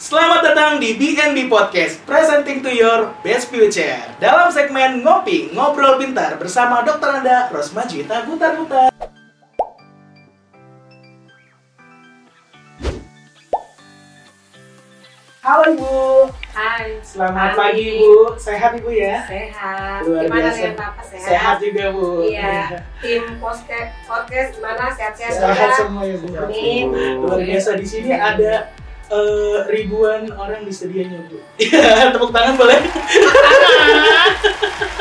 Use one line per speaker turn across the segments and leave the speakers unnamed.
Selamat datang di BNB Podcast, presenting to your best future. Dalam segmen Ngopi, Ngobrol Pintar bersama Dr. Anda, Rosma Juwita Butar-Butar. Halo Ibu,
Hai.
selamat
Pagi.
pagi Ibu. Sehat Ibu ya?
Sehat.
Luar
gimana
biasa.
dengan Bapak sehat?
Sehat juga Bu.
Iya. Tim podcast podcast gimana sehat-sehat
Sehat
juga?
semua ya Bu.
Amin.
Luar biasa di sini ada eh, ribuan orang di studionya Bu. Iya, tepuk tangan boleh?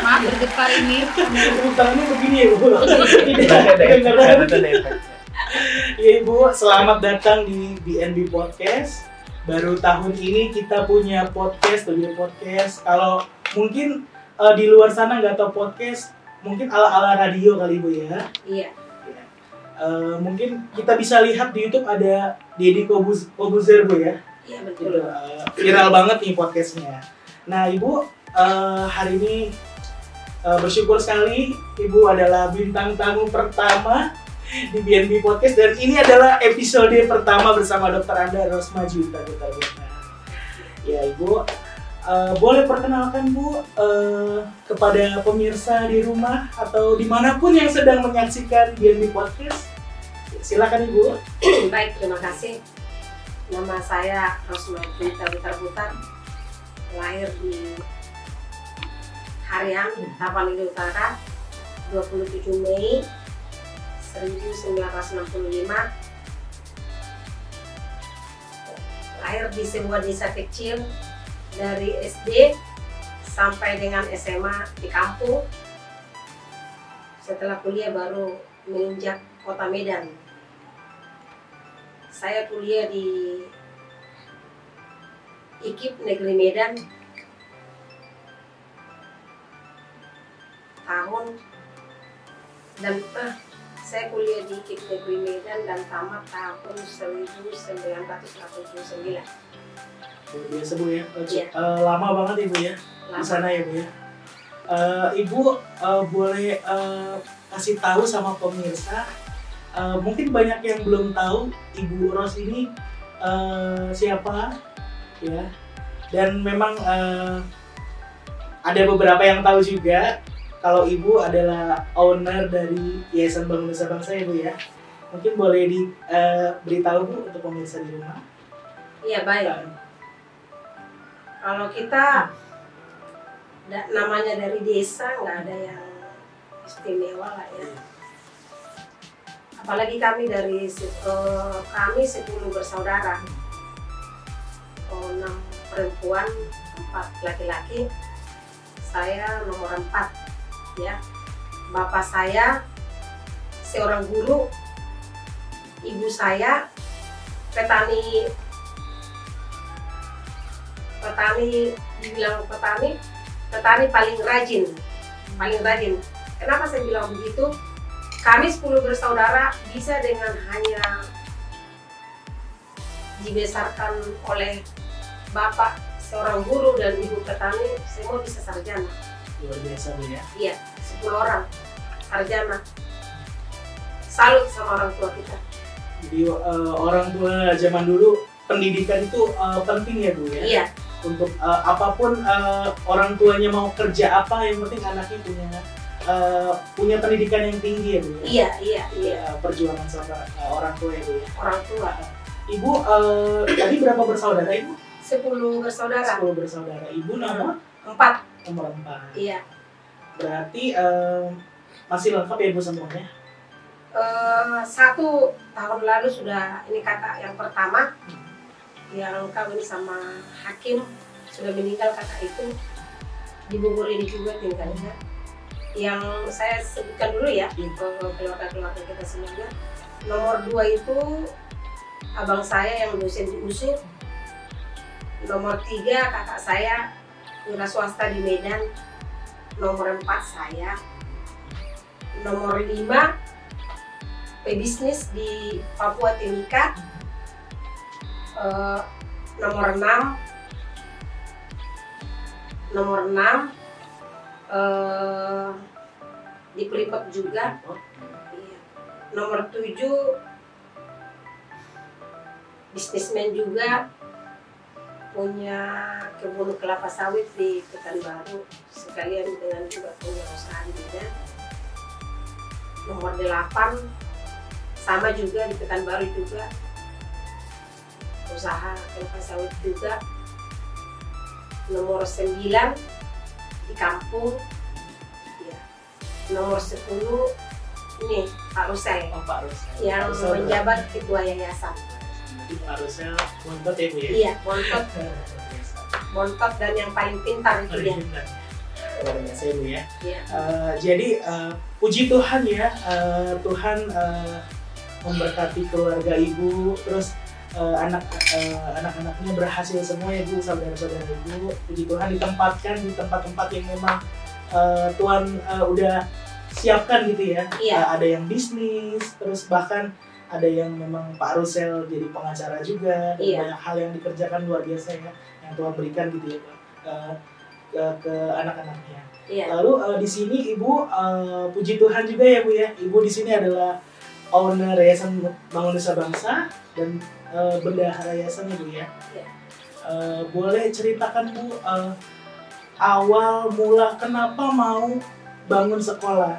Maaf bergetar ini.
Tepuk tangannya begini ya Bu. Tidak. Ya Ibu, selamat datang di BNB Podcast. Baru tahun ini kita punya podcast, studio podcast. Kalau mungkin eh, di luar sana nggak tahu podcast, mungkin ala-ala radio kali Ibu ya.
Iya.
Eh, mungkin kita bisa lihat di YouTube ada Deddy Kobuz Kobuzer Bu ya.
Iya
Gitu,
betul.
eh, viral banget nih podcastnya. Nah Ibu eh, hari ini eh, bersyukur sekali Ibu adalah bintang tamu pertama di BNB Podcast dan ini adalah episode pertama bersama Dokter Anda Rosma Butar-Butar. Ya Ibu, eh, boleh perkenalkan Bu eh, kepada pemirsa di rumah atau di mana pun yang sedang menyaksikan BNB Podcast. Silakan Ibu.
Baik, terima kasih. Nama saya Rosma Juwita Butar-Butar. Lahir di Harian, Tapanuli Utara, 27 Mei 1965. Lahir di sebuah desa kecil dari SD sampai dengan SMA di kampung. Setelah kuliah baru menginjak kota Medan. Saya kuliah di IKIP Negeri Medan tahun dan eh, saya kuliah di IKIP Negeri Medan dan tamat tahun 1989.
Biasa Bu ya.
Iya.
Eh, lama banget Ibu ya. di sana ya bu ya. Eh, Ibu eh, boleh eh, kasih tahu sama pemirsa, eh, mungkin banyak yang belum tahu Ibu Ros ini eh, siapa, ya. Dan memang eh, ada beberapa yang tahu juga kalau Ibu adalah owner dari Yayasan Bangun Nusa Bangsa ya Bu ya. Mungkin boleh diberitahu Bu untuk pemirsa di rumah.
Iya baik. Kalau kita da- namanya dari desa nggak ada yang istimewa lah ya. Apalagi kami dari eh, kami 10 bersaudara. Oh, 6 perempuan, 4 laki-laki. Saya nomor 4 ya. Bapak saya seorang guru. Ibu saya petani petani dibilang petani petani paling rajin paling rajin. Kenapa saya bilang begitu? Kami 10 bersaudara bisa dengan hanya dibesarkan oleh bapak seorang guru dan ibu petani semua bisa sarjana.
Luar biasa bu ya.
iya 10 orang sarjana. Salut sama orang tua kita.
Jadi eh, orang tua zaman dulu pendidikan itu eh, penting ya bu ya.
iya
Untuk eh, apa pun eh, orang tuanya mau kerja apa, yang penting anaknya punya eh, punya pendidikan yang tinggi ya bu ya.
iya iya iya
Eh, perjuangan sama eh, orang tua ya bu ya.
orang tua
Ibu eh, tadi berapa bersaudara ibu?
10 bersaudara
Sepuluh bersaudara. Ibu nomor
empat
nomor empat.
iya
Berarti eh, masih lengkap ya bu semuanya.
Eh, satu tahun lalu sudah ini kakak yang pertama yang kawin sama hakim sudah meninggal kakak itu di Bogor ini juga tinggalnya. Yang saya sebutkan dulu ya ke keluarga-keluarga kita semuanya. Nomor dua itu abang saya yang dosen di USUR nomor tiga kakak saya wira swasta di Medan. Nomor empat saya. Nomor lima pebisnis di Papua Timika Eh, nomor 6 nomor 6 eh, di Pelipet juga Iya. nomor 7 bisnismen juga punya kebun kelapa sawit di Pekanbaru sekalian dengan juga punya usaha di. Nomor 8 sama juga di Pekanbaru juga usaha kelapa sawit juga. Nomor 9 di kampung ya. Nomor 10 ini Pak Rusel
Oh Pak Rusel.
yang
Pak Rusel
menjabat ketua yayasan.
Jadi Pak Rusel bontot ya Bu ya?
Iya,
biasa.
bontot dan yang paling pintar itu dia.
Luar biasa ya Bu ya.
Iya.
Eh, jadi eh, puji Tuhan ya, eh, Tuhan eh, memberkati keluarga ibu, terus eh, anak eh, anak-anaknya berhasil semua ya bu, saudara-saudara ibu. Puji Tuhan ditempatkan di tempat-tempat yang memang eh, Tuhan eh, udah siapkan gitu ya.
Iya.
Eh, ada yang bisnis, terus bahkan ada yang memang Pak Rusel jadi pengacara juga, dan
Iya.
banyak hal yang dikerjakan luar biasa ya, yang Tuhan berikan gitu ya eh, ke, ke anak-anaknya.
Iya.
Lalu eh, di sini ibu eh, puji Tuhan juga ya bu ya. Ibu di sini adalah owner Yayasan Bangun Nusa Bangsa dan eh, bendahara yayasan ya bu ya.
Iya.
Eh, boleh ceritakan bu eh, awal mula kenapa mau bangun sekolah?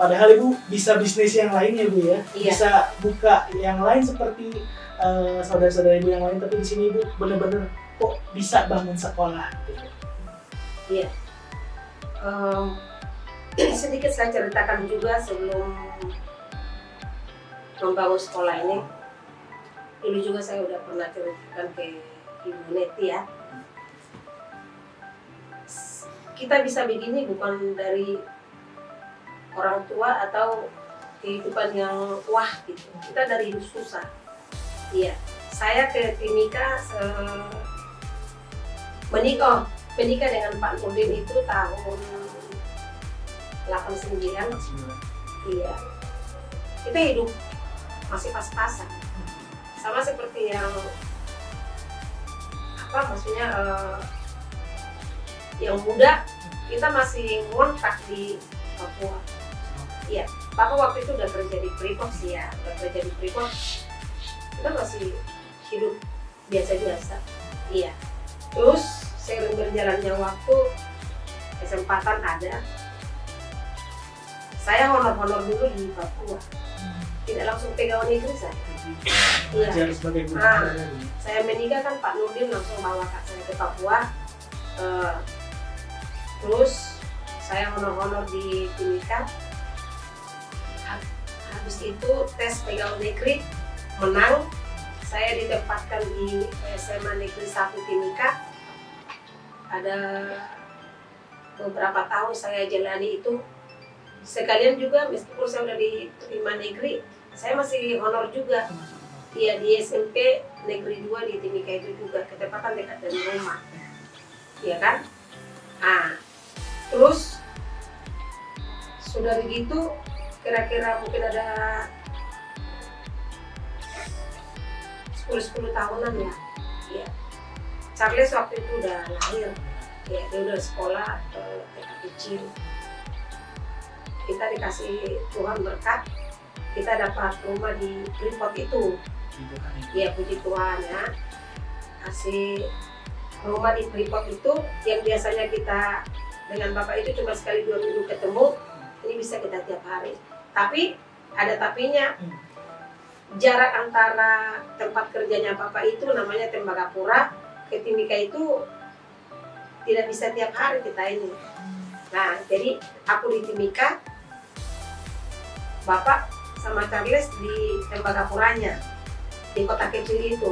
Padahal ibu bisa bisnis yang lain ya bu ya,
Iya.
bisa buka yang lain seperti eh, saudara-saudara ibu yang lain. Tapi di sini ibu bener-bener kok bisa bangun sekolah? Gitu.
Em, sedikit saya ceritakan juga sebelum membangun sekolah ini. Dulu juga saya udah pernah ceritakan ke Ibu Neti ya. Kita bisa begini bukan dari orang tua atau kehidupan yang wah gitu. Kita dari hidup susah. Iya. Saya ke Timika se- menikah menikah dengan Pak Nurdin itu tahun 89 iya kita hidup masih pas-pasan sama seperti yang apa maksudnya eh, yang muda kita masih ngontrak di Papua. Iya Bapak waktu itu udah kerja di sih ya udah kerja di Freeport. Kita masih hidup biasa-biasa. Iya. Terus seiring berjalannya waktu kesempatan ada. Saya honor-honor dulu di Papua. Tidak langsung pegawai negeri saya Iya.
Ngajar sebagai guru
Ah.
olahraga, Bu.
saya menikah kan Pak Nurdin langsung bawa kak saya ke Papua Eh, terus saya honor-honor di Timika Ha- habis itu tes pegawai negeri menang saya ditempatkan di SMA Negeri 1 Timika ada beberapa tahun saya jalani itu sekalian juga meskipun saya udah diterima negeri saya masih honor juga Iya di SMP Negeri 2 di Timika itu juga ketepatan dekat dari rumah. Iya kan? Ah, terus sudah begitu kira-kira mungkin ada 10-10 tahunan ya. Iya. Charles waktu itu udah lahir. Ya, dia udah sekolah eh, TK kecil. Kita dikasih Tuhan berkat, kita dapat rumah di Freeport itu.
Ya.
Iya puji Tuhan ya kasih rumah di Freeport itu yang biasanya kita dengan bapak itu cuma sekali dua minggu ketemu ini bisa kita tiap hari tapi ada tapinya
Hmm.
jarak antara tempat kerjanya bapak itu namanya Tembagapura ke Timika itu tidak bisa tiap hari kita ini nah jadi aku di Timika bapak sama Charles di Tembagapuranya di kota kecil itu.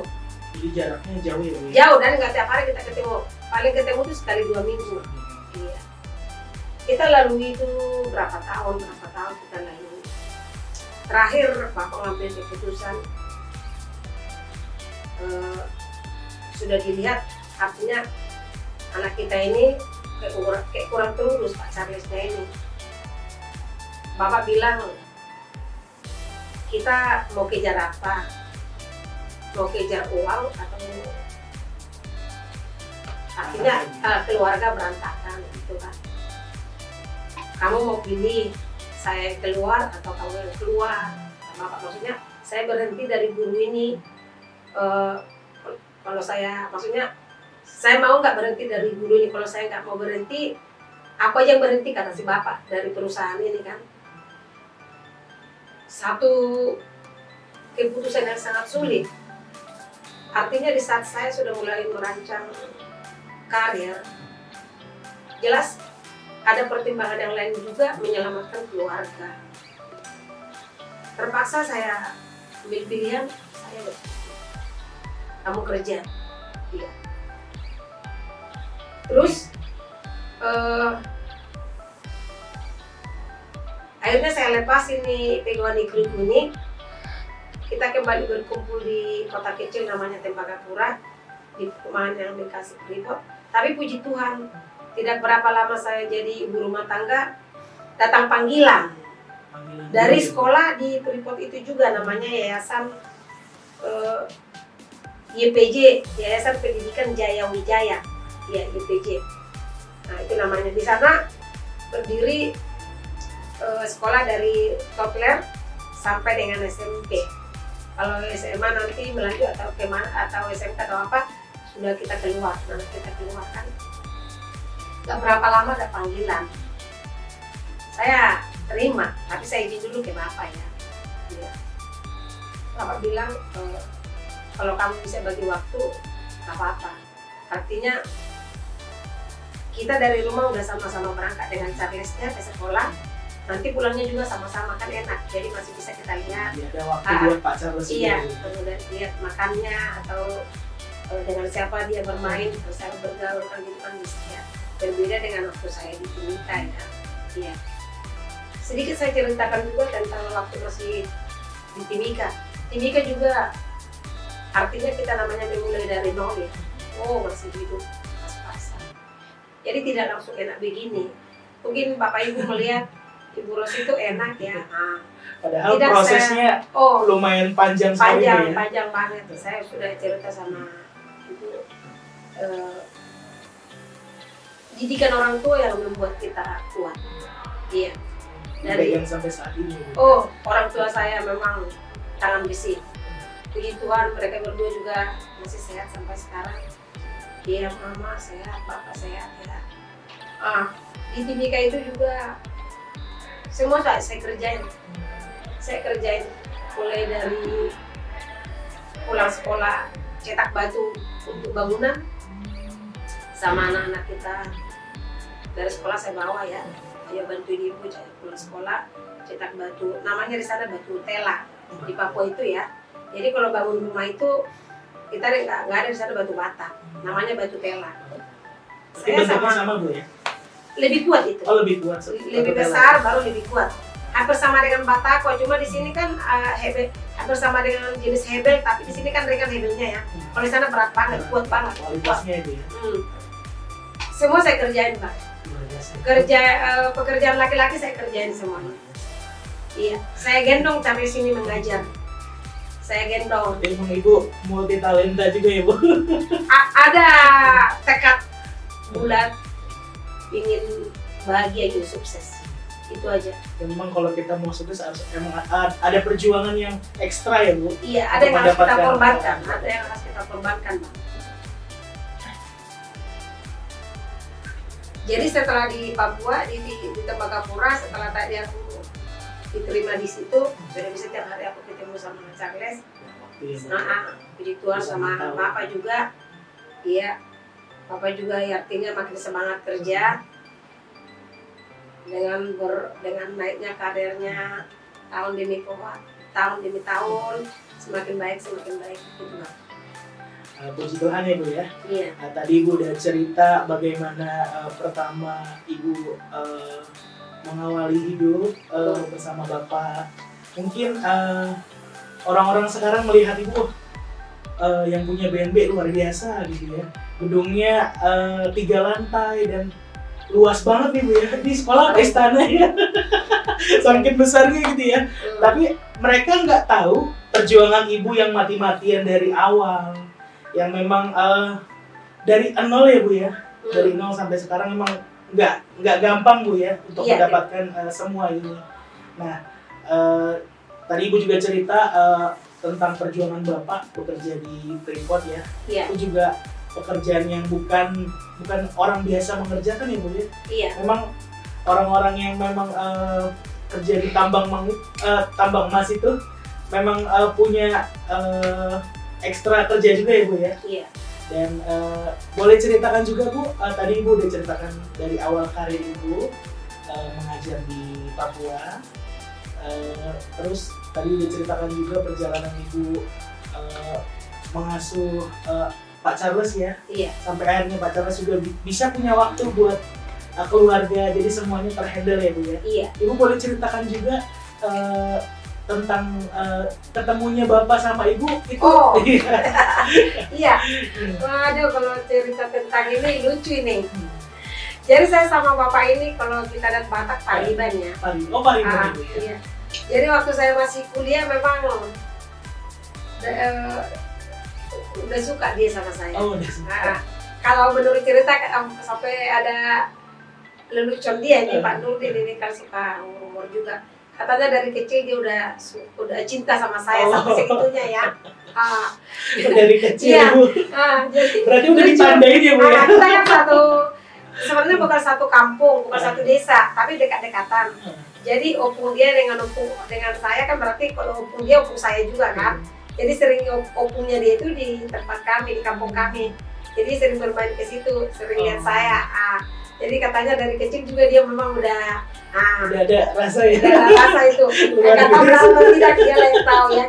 Jadi jaraknya jauh ya, Bu. ya?
jauh dan nggak tiap hari kita ketemu. Paling ketemu tuh sekali dua minggu. Iya. Kita lalui itu berapa tahun berapa tahun kita lalui. Terakhir bapak ngambil keputusan eh, sudah dilihat artinya anak kita ini kayak kurang, kayak kurang terurus Pak Charlesnya ini. Bapak bilang kita mau kejar apa? Mau kejar uang atau artinya eh, keluarga berantakan gitu kan kamu mau pilih saya keluar atau kamu yang keluar? Apa? Maksudnya saya berhenti dari guru ini eh, kalau saya maksudnya saya mau nggak berhenti dari guru ini? Kalau saya nggak mau berhenti aku aja yang berhenti kata si bapak dari perusahaan ini kan satu keputusan yang sangat sulit. Artinya di saat saya sudah mulai merancang karir jelas ada pertimbangan yang lain juga menyelamatkan keluarga. Terpaksa saya ambil pilihan saya kamu kerja iya. Terus eh, akhirnya saya lepas ini pegangan negeri ini. Kita kembali berkumpul di kota kecil namanya Tembagapura di perumahan yang dikasih Freeport tapi puji Tuhan tidak berapa lama saya jadi ibu rumah tangga datang panggilan.
Panggilan
dari
dulu.
sekolah di Freeport itu juga namanya Yayasan eh, YPJ Yayasan Pendidikan Jaya Wijaya. Ya YPJ. Nah itu namanya. Di sana berdiri eh, sekolah dari Topler sampai dengan SMP kalau SMA nanti melanjut atau ke mana atau SMK atau apa sudah kita keluar. Nah kita keluarkan Gak berapa lama ada panggilan. Saya terima tapi saya izin dulu ke bapak ya. Bapak bilang eh, kalau kamu bisa bagi waktu apa-apa. Artinya kita dari rumah udah sama-sama berangkat dengan Charlesnya ke sekolah nanti pulangnya juga sama-sama kan enak. Jadi masih bisa kita lihat
Jadi ada waktu
Ah,
buat pacar
iya kemudian lihat makannya atau eh, dengan siapa dia bermain terus saya bergaul kan gitu kan bisa ya. Berbeda dengan waktu saya di Timika ya. Iya. Sedikit saya ceritakan juga tentang waktu masih di Timika. Timika juga artinya kita namanya memulai dari nol ya. Oh masih hidup pas-pasan. Jadi tidak langsung enak begini. Mungkin bapak ibu melihat ibu Rosi itu enak ya. Nah,
Padahal
Tidak,
prosesnya
oh.
lumayan panjang sekali
panjang
ya.
panjang banget saya sudah cerita sama ibu eh, didikan orang tua yang membuat kita kuat. Iya. Dari
Dipegang sampai saat ini.
Oh orang tua saya memang tangan besi. Puji Tuhan mereka berdua juga masih sehat sampai sekarang. Iya mama sehat bapak sehat ya. Ah di Timika itu juga semua saya, saya kerjain. Saya kerjain mulai dari pulang sekolah cetak batu untuk bangunan sama anak-anak kita. Dari sekolah saya bawa ya. Dia bantuin ibu saya pulang sekolah cetak batu. Namanya di sana batu tela di Papua itu ya. Jadi kalau bangun rumah itu kita nggak ada di sana batu bata. Namanya batu tela. Saya sama
sama bu ya?
Lebih kuat itu.
Oh lebih kuat.
lebih besar baru lebih kuat. Hampir sama dengan batako cuma di sini kan uh, hebel hampir sama dengan jenis hebel tapi di sini kan ringan hebelnya ya. Kalau di sana berat banget kuat banget.
Kualitasnya itu ya.
Hmm. semua saya kerjain pak. Kerja eh, pekerjaan laki-laki saya kerjain semuanya iya. Saya gendong sampai sini mengajar. Saya gendong.
Jadi emang ibu multi talenta juga ya bu.
A- ada tekad bulat ingin bahagia ingin sukses itu aja
Memang kalau kita mau sukses harus emang ada perjuangan yang ekstra ya bu.
iya ada yang harus kita korbankan ada yang harus kita korbankan Bang. jadi setelah di Papua di di, di Tembagapura setelah tadi aku diterima di situ sudah bisa tiap hari aku ketemu sama Charles. Nah, puji Tuhan sama. Bapak juga. Iya. Bapak juga ya artinya makin semangat kerja. Dengan ber, dengan naiknya karirnya tahun demi tahun, tahun demi tahun semakin baik semakin baik gitu.
Uh, puji Tuhan ya bu ya.
Iya.
Nah, tadi ibu udah cerita bagaimana uh, pertama ibu uh, mengawali hidup uh, bersama bapak. Mungkin uh, orang-orang sekarang melihat ibu uh, yang punya BNB luar biasa gitu ya. Gedungnya uh, tiga lantai dan luas banget nih bu ya. Di sekolah apa istana ya. Saking besarnya gitu ya.
Hmm.
Tapi mereka nggak tahu perjuangan ibu yang mati-matian dari awal, yang memang eh, dari nol ya bu ya,
Hmm.
dari nol sampai sekarang memang nggak nggak gampang bu ya untuk
Iya,
mendapatkan eh, semua ini. Nah, eh, tadi ibu juga cerita eh, tentang perjuangan bapak bekerja di Freeport ya.
Iya,
Itu juga pekerjaan yang bukan bukan orang biasa mengerjakan ya bu ya.
iya,
Memang orang-orang yang memang eh, kerja di tambang mang, eh, tambang emas itu memang eh, punya eh, ekstra kerja juga ya bu ya.
iya.
Dan eh, boleh ceritakan juga Bu, eh, tadi Ibu udah ceritakan dari awal karir Ibu eh, mengajar di Papua. Eh, terus tadi udah ceritakan juga perjalanan Ibu eh, mengasuh eh, Pak Charles ya,
Iya,
sampai akhirnya Pak Charles juga bi- bisa punya waktu buat eh, keluarga, jadi semuanya terhandle ya Bu ya.
iya.
Ibu boleh ceritakan juga eh, tentang eh, ketemunya Bapak sama Ibu itu.
Oh.
Iya.
Iya. Waduh, kalau cerita tentang ini lucu ini. Jadi saya sama bapak ini kalau kita lihat Batak Pariban ya.
Pari. Oh, Pari
Ah,
Ibu ya.
iya. Jadi waktu saya masih kuliah memang eh, udah suka dia sama saya.
Oh, udah suka.
Ah, kalau menurut cerita em, sampai ada lelucon dia ini
Eh.
Pak Nurdin ini kan suka umur juga. Katanya dari kecil dia udah udah cinta sama saya
Oh.
sampai segitunya ya. Ah,
dari kecil
Iya. Jadi
Berarti udah
lucu.
ditandain ya Bu ya.
Kita kan satu sebenarnya bukan satu kampung, bukan satu desa, tapi dekat-dekatan. Jadi opung dia dengan opung dengan saya kan berarti kalau opung dia opung saya juga kan. Jadi sering op- opungnya dia itu di tempat kami di kampung kami. Jadi sering bermain ke situ, sering lihat
Oh.
saya. Ah, jadi katanya dari kecil juga dia memang udah ah,
Udah ada rasa ya.
udah ada rasa itu. Nggak tahu berapa tidak dia lah yang tahu ya.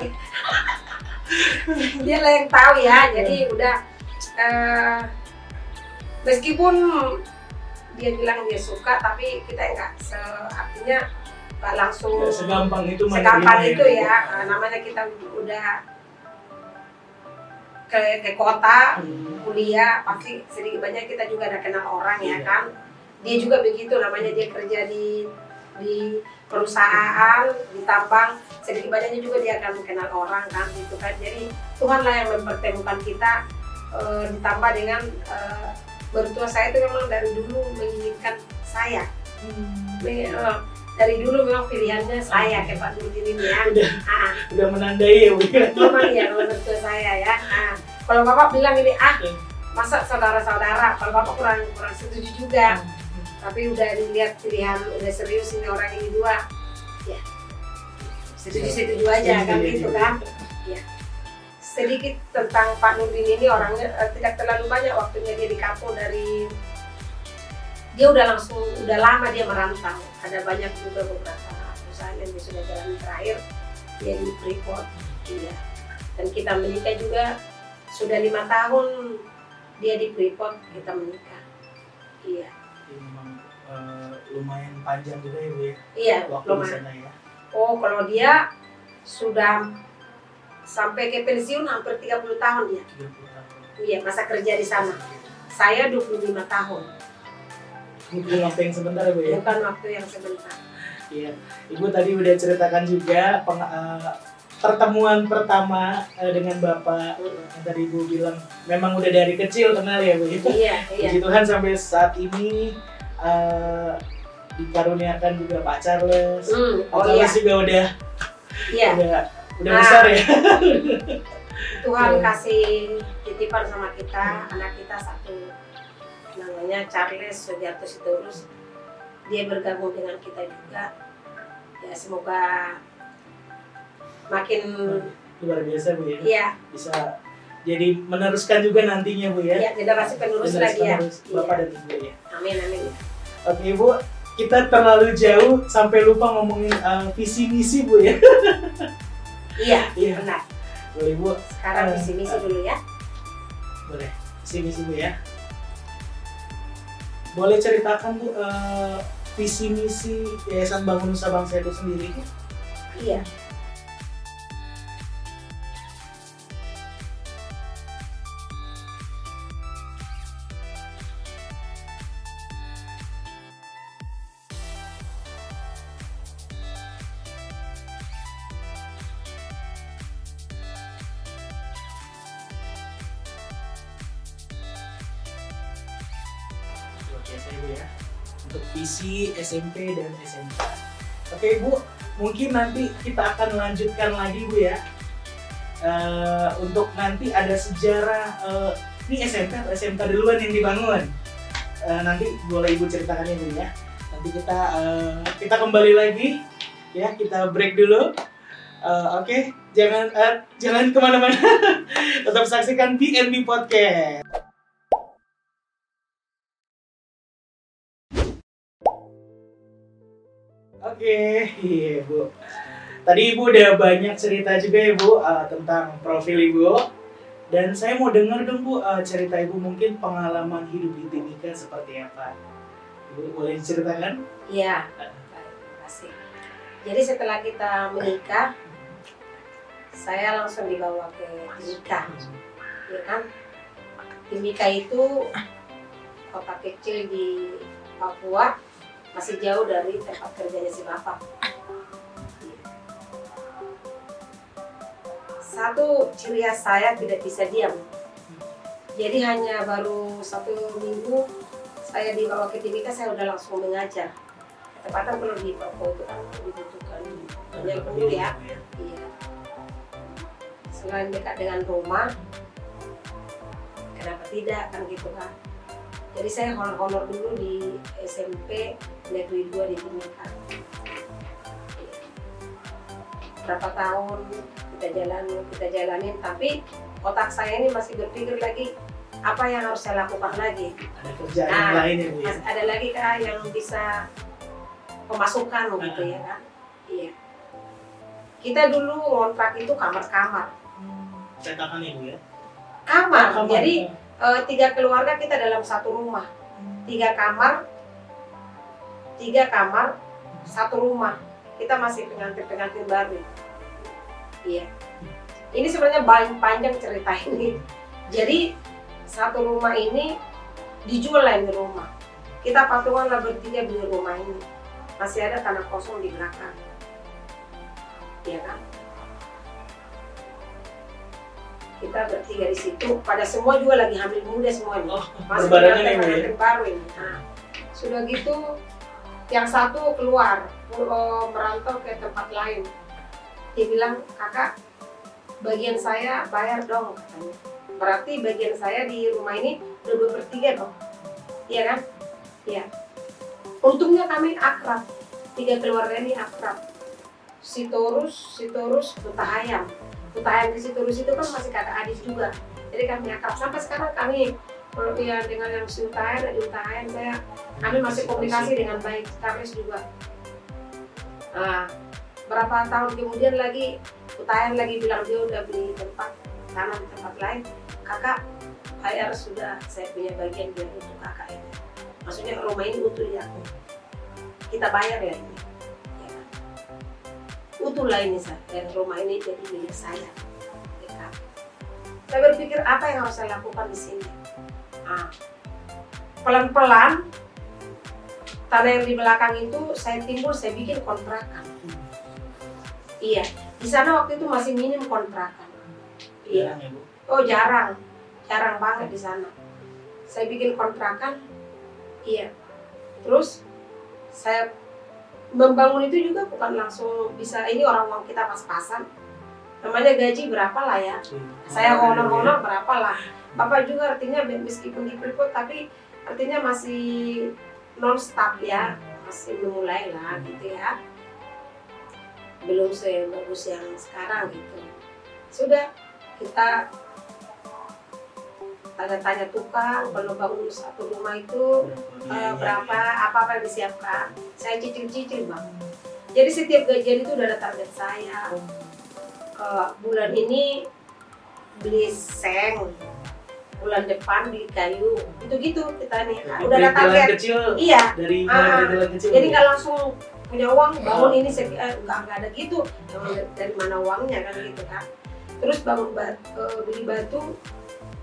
dia lah yang tahu ya. Jadi udah eh, meskipun dia bilang dia suka, tapi kita enggak se artinya nggak langsung
Nggak segampang itu
segampang
menerima
itu ya Nah, namanya kita udah ke ke kota
Hmm.
kuliah pasti sedikit banyak kita juga ada kenal orang ya
Iya.
kan dia juga begitu namanya dia kerja di di perusahaan di tambang sedikit banyaknya juga dia akan mengenal orang kan gitu kan jadi Tuhan lah yang mempertemukan kita eh, ditambah dengan eh, bertua saya itu memang dari dulu menginginkan saya
Hmm.
Eh, dari dulu memang pilihannya saya ke Pak Nurdin ini ya.
Udah
Ah,
udah menandai ya Bu ya.
memang ya mertua saya ya. Nah, kalau bapak bilang ini ah masa saudara-saudara, kalau bapak kurang kurang setuju juga. Tapi udah dilihat pilihan udah serius ini orang ini dua, ya. Setuju-setuju aja kan gitu kan. Sedikit tentang Pak Nurdin ini orangnya eh, tidak terlalu banyak waktunya dia di kampung dari dia udah langsung udah lama dia merantau. Ada banyak juga beberapa perusahaan yang dia sudah jalan terakhir dia di Freeport. Iya. Dan kita menikah juga sudah lima tahun dia di Freeport kita menikah. Iya.
Memang eh, lumayan panjang juga ya Bu ya.
Iya,
Waktu di
lumayan.
sana ya.
Oh, kalau dia sudah sampai ke pensiun hampir 30 tahun ya.
30 tahun.
Iya, masa kerja di sana. Saya 25 tahun,
Mungkin waktu yang sebentar ya Bu ya.
bukan waktu yang sebentar.
Iya, Ibu tadi udah ceritakan juga peng- eh, pertemuan pertama eh, dengan Bapak yang tadi Ibu bilang memang udah dari kecil kenal ya Bu. ya?
Iya, iya.
Puji Tuhan sampai saat ini eh, dikaruniakan juga Pak Charles. Pak
oh iya,
juga udah
iya.
udah udah
Ah.
besar ya.
Tuhan
Iya.
kasih titipan sama kita, anak kita satu namanya Charles Sugiarto Sitorus. Dia bergabung dengan kita juga. Ya semoga makin
Luar biasa Bu ya.
ya,
Bisa jadi meneruskan juga nantinya Bu ya.
ya generasi penerus lagi ya.
Bapak dan Ibu ya.
Amin amin.
Oke Ibu, kita terlalu jauh sampai lupa ngomongin eh, visi misi Bu ya.
Iya,
Iya.
benar.
Boleh Bu,
Sekarang
Eh,
visi misi
eh.
dulu ya.
boleh. Visi misi Bu ya. Boleh ceritakan Bu eh, visi misi Yayasan Bangun Nusa Bangsa itu sendiri?
Iya.
SMP dan SMK. Oke Ibu, mungkin nanti kita akan lanjutkan lagi Bu ya. eh, untuk nanti ada sejarah eh, ini SMP atau SMK duluan yang dibangun. Eh, nanti boleh ibu ceritakan ini ya. Nanti kita eh, kita kembali lagi ya kita break dulu. Eh, Oke, jangan eh, jangan ke mana-mana. Tetap saksikan BNB Podcast. Oke, iya Bu. Tadi Ibu udah banyak cerita juga ya Bu eh, tentang profil Ibu. Dan saya mau dengar dong Bu eh, cerita Ibu mungkin pengalaman hidup di Timika seperti apa. Ibu boleh ceritakan?
Iya. Baik, terima kasih. Jadi setelah kita menikah, saya langsung dibawa ke Timika, ya kan? Timika itu kota kecil di Papua, masih jauh dari tempat kerjanya si bapak. Satu ciri khas saya tidak bisa diam. Jadi hanya baru satu minggu saya dibawa ke Timika, saya udah langsung mengajar. Ketepatan kalau di Papua itu kan dibutuhkan banyak guru ya. Iya. Selain dekat dengan rumah, kenapa tidak kan gitu kan? Jadi saya honor-honor dulu di SMP Negeri 2 di Timika. Berapa tahun kita jalani, kita jalanin, tapi otak saya ini masih berpikir lagi apa yang harus saya lakukan lagi.
Ada kerjaan
Nah,
lain ya Bu ya?
Ada lagi kah yang bisa pemasukan gitu ya kan? Iya. Kita dulu ngontrak itu kamar-kamar.
Cetakan Ibu ya?
Kamar.
Kamar.
Jadi eh, tiga keluarga kita dalam satu rumah. Tiga kamar, tiga kamar, satu rumah. Kita masih pengantin-pengantin baru. Iya. Ini sebenarnya panjang cerita ini. Jadi satu rumah ini dijual ini rumah. Kita patungan lah bertiga beli rumah ini. Masih ada tanah kosong di belakang. Iya kan? Kita bertiga di situ. Pada semua juga lagi hamil muda semua ini.
Oh, ya?
pengantin baru ini. Nah, sudah gitu, yang satu keluar merantau ke tempat lain. Dia bilang, kakak, bagian saya bayar dong katanya. Berarti bagian saya di rumah ini udah dua per tiga dong. Iya kan? Iya. Untungnya kami akrab. Tiga keluarga ini akrab. Si Torus, si Torus, Buta Ayam. Buta Ayam ke si Torus itu kan masih kakak adik juga. Jadi kami akrab. Sampai sekarang kami kalau ya dengan yang si Ayam dan di Ayam saya kami masih komunikasi dengan baik. Kamis juga. Nah, berapa tahun kemudian lagi Utayan lagi bilang dia udah beli tempat tanah di tempat lain kakak bayar sudah saya punya bagian biar untuk kakak ini maksudnya rumah ini utuh ya kita bayar ya ini? Utuh lah ini saya dan rumah ini jadi milik saya. Ya kan? saya berpikir apa yang harus saya lakukan di sini? Nah, pelan-pelan tanah yang di belakang itu saya timbul saya bikin kontrakan. Iya. Di sana waktu itu masih minim kontrakan. Iya.
Jarang ya Bu?
Oh jarang, jarang banget di sana. Saya bikin kontrakan, iya. Terus saya membangun itu juga bukan langsung bisa ini orang uang kita pas-pasan. Namanya gaji berapa lah ya? Saya honor-honor berapa lah? Bapak juga artinya meskipun di Freeport tapi artinya masih non stop ya, masih belum mulai lah gitu ya. Belum sebagus yang sekarang gitu. Sudah kita tanya-tanya tukang kalau bangun satu rumah itu eh, berapa apa apa yang disiapkan. Saya cicil-cicil bang. Jadi setiap gajian itu udah ada target saya. Eh, bulan ini beli seng bulan depan beli kayu gitu gitu kita nih. Udah ada target.
kecil
iya.
dari
Ah,
perintilan kecil
jadi nggak langsung punya uang bangun
Oh.
ini eh, nggak nggak ada gitu. Dari mana uangnya kan gitu kan terus bangun bat- eh, beli batu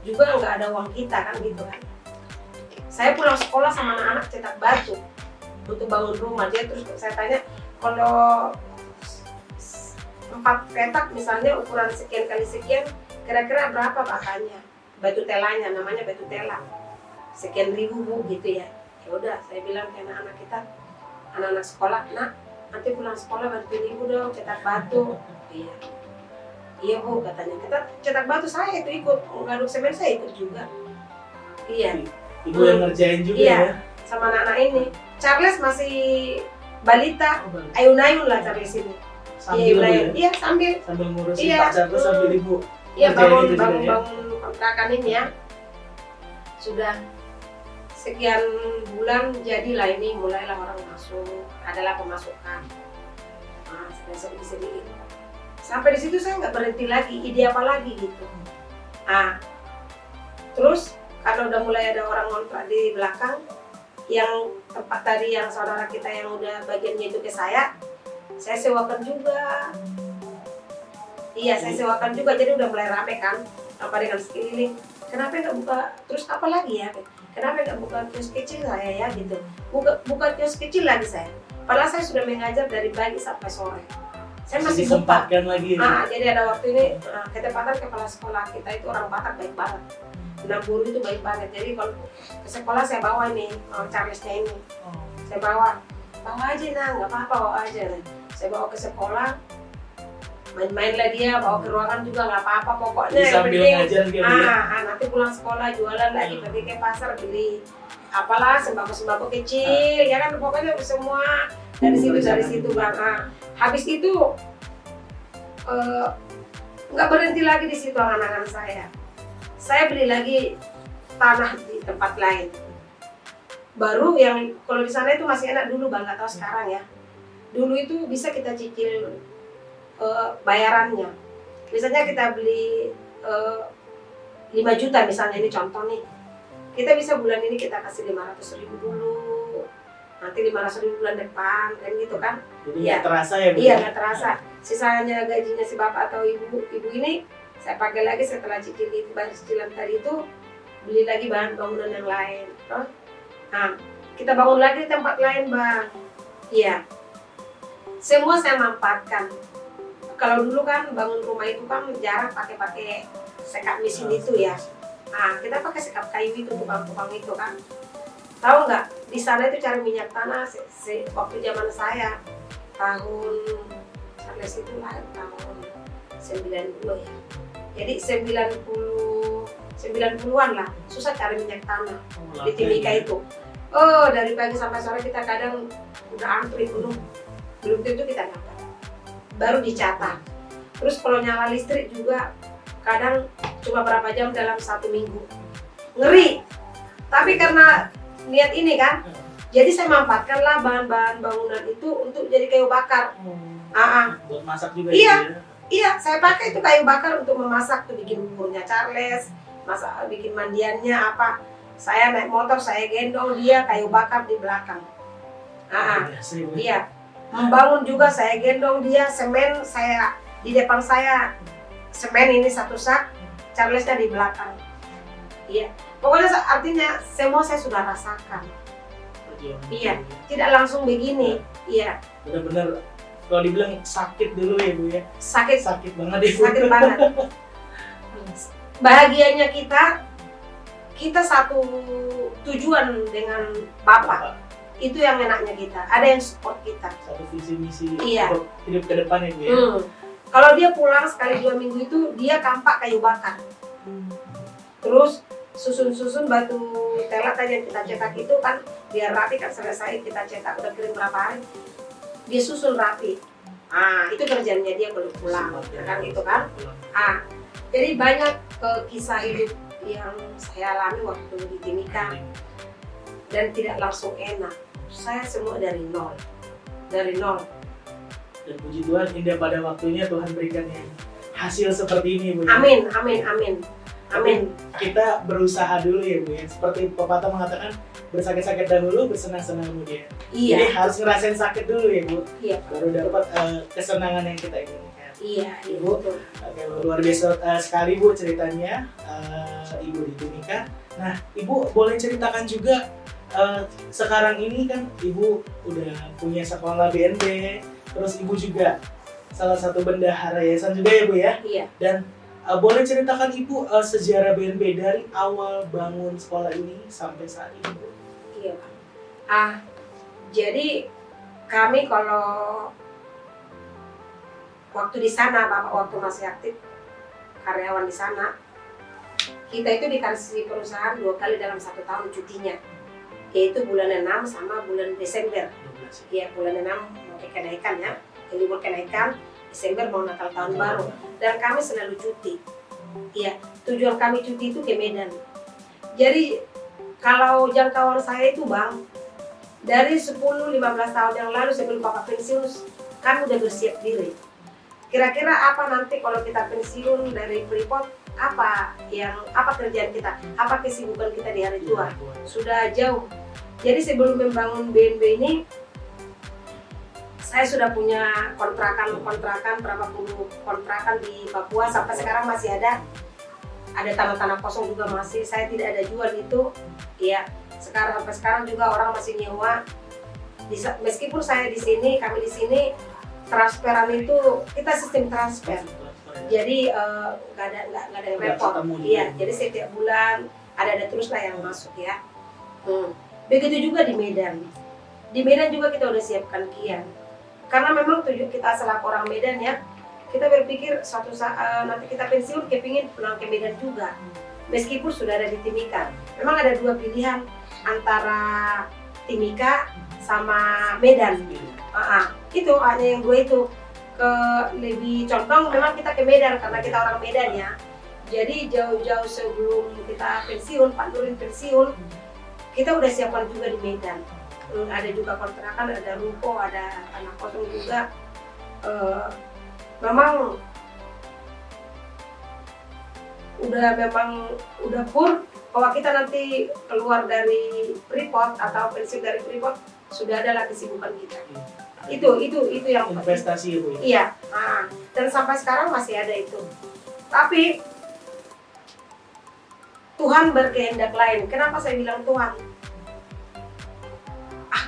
juga nggak ada uang kita kan gitu kan. Saya pulang sekolah sama anak-anak cetak batu untuk bangun rumah. Dia terus saya tanya kalau empat petak misalnya ukuran sekian kali sekian kira-kira berapa bakanya batu telanya namanya batu tela. Sekian ribu bu gitu ya. Ya udah saya bilang ke anak-anak kita anak-anak sekolah nak nanti pulang sekolah bantuin ibu dong cetak batu. Iya iya bu katanya. Kita cetak batu saya itu ikut. Ngaduk semen saya ikut juga. Iya.
Ibu yang ngerjain juga
Iya.
ya.
sama anak-anak ini. Charles masih balita.
Oh,
ayun-ayun lah Charles ini.
Sambil
iya
ya?
iya sambil.
Sambil ngurusin
Iya.
Pak Charles sambil ibu
Iya bangun
itu juga
bangun
ya?
bangun kontrakan ini ya. Sudah sekian bulan jadilah ini mulailah orang masuk. Adalah pemasukan. Nah, sedikit sedikit sampai di situ saya nggak berhenti lagi ide apa lagi gitu ah terus karena udah mulai ada orang ngontrak di belakang yang tempat tadi yang saudara kita yang udah bagiannya itu ke saya saya sewakan juga Iya, saya sewakan juga, jadi udah mulai rame kan. Apa dengan sekeliling. Kenapa nggak buka, terus apa lagi ya? Kenapa nggak buka kios kecil saya ya gitu. Buka, buka kios kecil lagi saya. Padahal saya sudah mengajar dari pagi sampai sore. Saya masih buka.
disempatkan lagi ya.
Ah, jadi ada waktu ini ah, ketepatan kepala sekolah kita itu orang Batak baik banget. Enam guru itu baik banget. Jadi kalau ke sekolah saya bawa ini oh, Charlesnya ini.
Oh.
Saya bawa, bawa aja nah, nggak apa-apa bawa aja. Nah. Saya bawa ke sekolah, main-mainlah dia, bawa ke ruangan juga nggak apa-apa pokoknya yang
sambil
penting
ngajar gitu ya.
ah, ah, nanti pulang sekolah jualan lagi
Hmm.
pergi ke pasar beli apalah sembako-sembako kecil ya kan pokoknya semua dari situ dari situ bang Ah, habis itu eh, nggak berhenti lagi di situ anak-anak saya. Saya beli lagi tanah di tempat lain. Baru yang kalau di sana itu masih enak dulu bang. Nggak tahu sekarang ya. Dulu itu bisa kita cicil eh, bayarannya. Misalnya kita beli eh, 5 juta misalnya ini contoh nih. Kita bisa bulan ini kita kasih 500 ribu dulu. Nanti 500 ribu bulan depan kan gitu kan
Jadi
Iya.
terasa ya Bu?
iya nggak terasa sisanya gajinya si bapak atau ibu ibu ini saya pakai lagi setelah cicil itu bayar cicilan tadi itu beli lagi bahan bangunan yang lain toh? nah kita bangun lagi di tempat lain bang iya semua saya manfaatkan kalau dulu kan bangun rumah itu kan jarang pakai pakai sekat mesin itu ya Nah, kita pakai sekap kayu itu tukang-tukang itu kan. Tahu nggak? Di sana itu cari minyak tanah se- se- waktu zaman saya tahun Charles itu lahir tahun 90 ya. Jadi 90 90-an lah susah cari minyak tanah
Oh,
di Timika itu. Oh, dari pagi sampai sore kita kadang udah antri penuh. Belum tentu kita dapat. Baru dicatat. Terus kalau nyala listrik juga kadang cuma berapa jam dalam satu minggu. Ngeri. Tapi karena niat ini kan, jadi saya manfaatkanlah bahan-bahan bangunan itu untuk jadi kayu bakar.
Oh,
Ah, ah.
buat masak juga
Iya.
gitu ya.
Iya, saya pakai itu kayu bakar untuk memasak tuh bikin buburnya Charles, masak bikin mandiannya apa. Saya naik motor, saya gendong dia kayu bakar di belakang. Ah, ah.
Biasa ya, Bu.
iya. Membangun juga saya gendong dia, semen saya di depan saya semen ini satu sak, Charlesnya di belakang. Iya. Pokoknya artinya semua saya sudah rasakan. Iya.
itu ya.
Tidak langsung begini. Iya,
Bener-bener kalau dibilang sakit dulu ya Bu ya.
sakit
Sakit banget ya Bu.
sakit banget. Bahagianya kita, kita satu tujuan dengan Bapak. Itu yang enaknya kita. Ada yang support kita.
Satu visi misi
Iya.
hidup ke depan ya Bu ya.
Hmm. Kalau dia pulang sekali dua minggu itu dia kampak kayu bakar. Terus susun-susun batu telat aja yang kita cetak itu kan biar rapi kan selesai kita cetak udah kirim berapa hari dia susun rapi. Ah itu kerjanya dia kalau pulang kan gitu kan. Ah, jadi banyak eh, kisah hidup yang saya alami waktu di Timika dan tidak langsung enak. Saya semua dari nol, dari nol.
Dan puji Tuhan indah pada waktunya Tuhan berikan yang hasil seperti ini Bu.
Amin, amin, amin, amin.
Kita berusaha dulu ya Bu ya. Seperti pepatah mengatakan bersakit-sakit dahulu bersenang-senang kemudian. Jadi
Iya,
harus ngerasain sakit dulu ya Bu.
iya,
Baru dapat eh, kesenangan yang kita inginkan.
iya, iya,
Ibu.
betul.
Oke, luar biasa eh, sekali Bu ceritanya eh, Ibu di Timika. Nah, Ibu boleh ceritakan juga eh, sekarang ini kan Ibu udah punya sekolah BNP, terus Ibu juga salah satu bendahara yayasan juga ya Bu ya.
Iya.
Dan eh, boleh ceritakan Ibu eh, sejarah BNP dari awal bangun sekolah ini sampai saat ini Bu.
Iya, Pak. Ah, jadi kami kalau waktu di sana Bapak waktu masih aktif karyawan di sana kita itu dikasih perusahaan dua kali dalam satu tahun cutinya yaitu bulan 6 sama bulan Desember
12.
ya bulan 6 mau ke kenaikan ya libur kenaikan Desember mau Natal tahun baru. Dan kami selalu cuti. Ya tujuan kami cuti itu ke Medan. Jadi kalau jangkauan saya itu bang dari 10-15 tahun yang lalu sebelum bapak pensiun kami udah bersiap diri. Kira-kira apa nanti kalau kita pensiun dari Freeport apa yang apa kerjaan kita? Apa kesibukan kita di hari tua? Sudah jauh. Jadi sebelum membangun BNB ini saya sudah punya kontrakan-kontrakan berapa puluh kontrakan di Papua. Sampai sekarang masih ada. Ada tanah-tanah kosong juga masih. Saya tidak ada jual itu. Ya sekarang sampai sekarang juga orang masih nyewa. Di- meskipun saya di sini kami di sini transferan itu kita sistem transfer. Jadi eh, nggak ada nggak ada yang repot. iya. Jadi setiap bulan ada ada terus lah yang masuk ya. Hmm. begitu juga di Medan. Di Medan juga kita udah siapkan kian karena memang tujuan kita selaku orang Medan ya kita berpikir suatu saat nanti kita pensiun kepingin pulang ke Medan juga. Meskipun sudah ada di Timika. Memang ada dua pilihan antara Timika sama Medan. Ah, ah. itu hanya yang dua itu. Ke lebih condong memang kita ke Medan karena kita orang Medan ya. Jadi jauh-jauh sebelum kita pensiun Pak Nurin pensiun kita udah siapkan juga di Medan ada juga kontrakan ada ruko ada tanah kosong juga. Eh, memang udah memang udah pur. Bahwa kita nanti keluar dari Freeport atau pensiun dari Freeport sudah ada lah kesibukan kita. Itu itu itu yang
investasi itu ya?
Iya, ah, dan sampai sekarang masih ada itu. Tapi Tuhan berkehendak lain. Kenapa saya bilang Tuhan?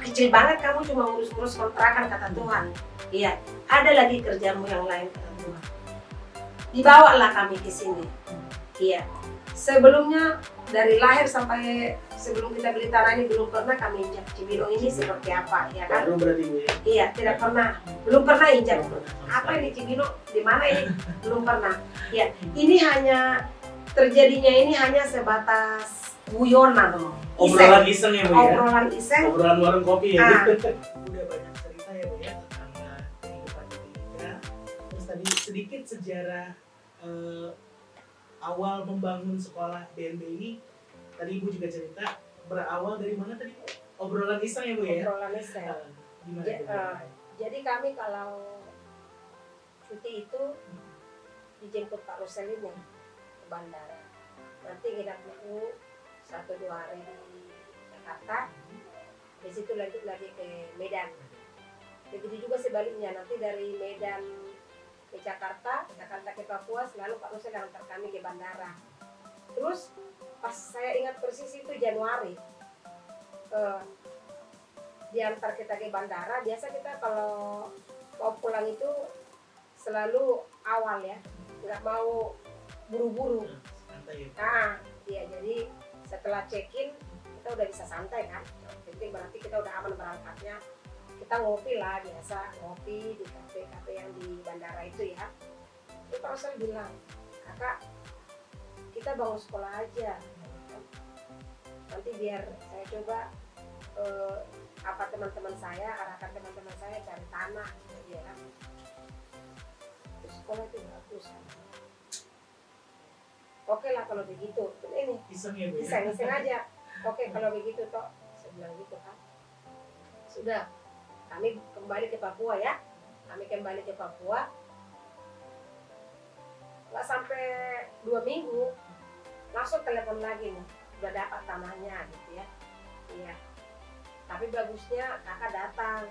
Kecil banget kamu cuma ngurus-ngurus kontrakan kata Tuhan. Iya, ada lagi kerjamu yang lain kata Tuhan. Dibawalah kami ke sini. Iya. Sebelumnya dari lahir sampai sebelum kita beli tanah ini belum pernah kami injak Cibinong ini seperti apa, ya kan?
baru berarti bu ya
Iya, tidak pernah. Belum pernah injak
Belum
apa ini Cibino di mana ini belum pernah ya ini hanya terjadinya ini hanya sebatas guyonan
obrolan iseng. ya bu ya?
Obrolan iseng.
Obrolan warung kopi ya?
Ah.
udah banyak cerita ya bu ya tentang uh, kehidupan Timika terus tadi sedikit sejarah uh, awal membangun sekolah BNB ini tadi ibu juga cerita berawal dari mana tadi obrolan iseng ya bu ya?
Obrolan iseng.
Uh, gimana
Ja-
Bu?
uh, jadi kami kalau cuti itu dijemput Pak Rusel ini ke bandara. Nanti nginap dulu satu dua hari di Jakarta. Di situ lanjut lagi ke Medan. Begitu juga sebaliknya nanti dari Medan ke Jakarta Jakarta ke Papua selalu Pak yang antar kami ke bandara. Terus pas saya ingat persis itu Januari eh, diantar kita ke bandara biasa kita kalau mau pulang itu selalu awal ya. Nggak mau buru-buru.
Ya
nah iya jadi setelah check in kita udah bisa santai kan? Jadi berarti kita udah aman berangkatnya. Kita ngopi lah biasa ngopi di kafe-kafe yang di bandara itu ya. Itu Pak Rusel bilang kakak kita bangun sekolah aja. Nanti biar saya coba eh, apa teman-teman saya arahkan teman-teman saya cari tanah gitu ya kan. Sekolah itu bagus kan oke lah kalau begitu. Ini
iseng ya ya?
iseng iseng aja. Oke kalau begitu toh saya bilang gitu kan sudah kami kembali ke Papua ya. Kami kembali ke Papua. Nggak sampai dua minggu langsung telepon lagi nih. Udah dapat tanahnya gitu ya. Iya. Tapi bagusnya kakak datang.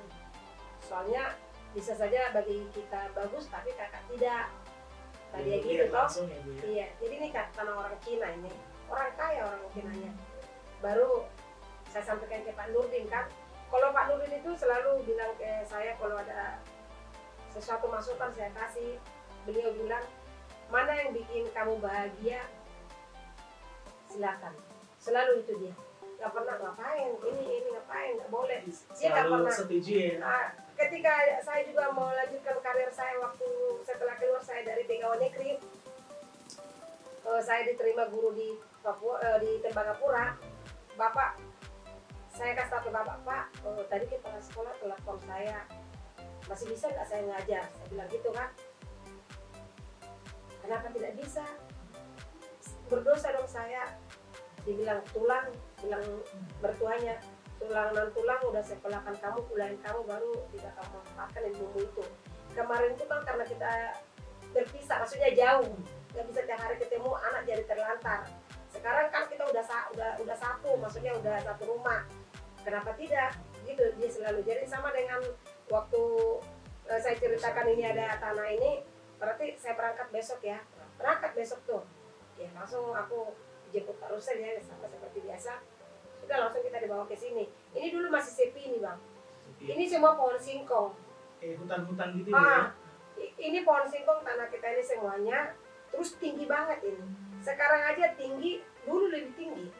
Soalnya bisa saja bagi kita bagus tapi kakak tidak tadi ya
Lihat
gitu toh
ya bu ya
Iya, jadi ini kan tanah orang Cina ini. Orang kaya orang Cinanya. Baru saya sampaikan ke Pak Nurdin kan. Kalau Pak Nurdin itu selalu bilang ke saya kalau ada sesuatu masukan saya kasih. Beliau bilang, mana yang bikin kamu bahagia, silakan. Selalu itu dia. Gak pernah ngapain, ini, ini ngapain, gak boleh. Dia nggak pernah.
setuju ya
Nah, ketika saya juga mau lanjutkan karir saya waktu setelah keluar saya dari pegawai negeri. Eh, saya diterima guru di Papua eh, di Tembagapura. Bapak saya kasih tahu ke bapak pak eh, tadi kepala sekolah telepon saya. Masih bisa nggak saya ngajar? Saya bilang gitu kan. Kenapa tidak bisa? Berdosa dong saya. Dibilang tulang bilang bertuanya tulang non tulang udah sekolahkan kamu kuliahin kamu baru tidak kamu manfaatkan ilmu itu. Kemarin itu kan karena kita berpisah maksudnya jauh. Nggak bisa tiap hari ketemu anak jadi terlantar. Sekarang kan kita udah udah udah satu maksudnya udah satu rumah. Kenapa tidak? Gitu dia selalu. Jadi sama dengan waktu eh, saya ceritakan ini ada tanah ini berarti saya berangkat besok ya. Berangkat besok tuh. Ya langsung aku jemput Pak Rusel ya sama seperti biasa sudah langsung kita dibawa ke sini. Ini dulu masih sepi nih bang. Ini semua pohon singkong.
Kayak hutan-hutan gitu ya?
ah i- ini pohon singkong tanah kita ini semuanya terus tinggi banget ini. Sekarang aja tinggi dulu lebih tinggi.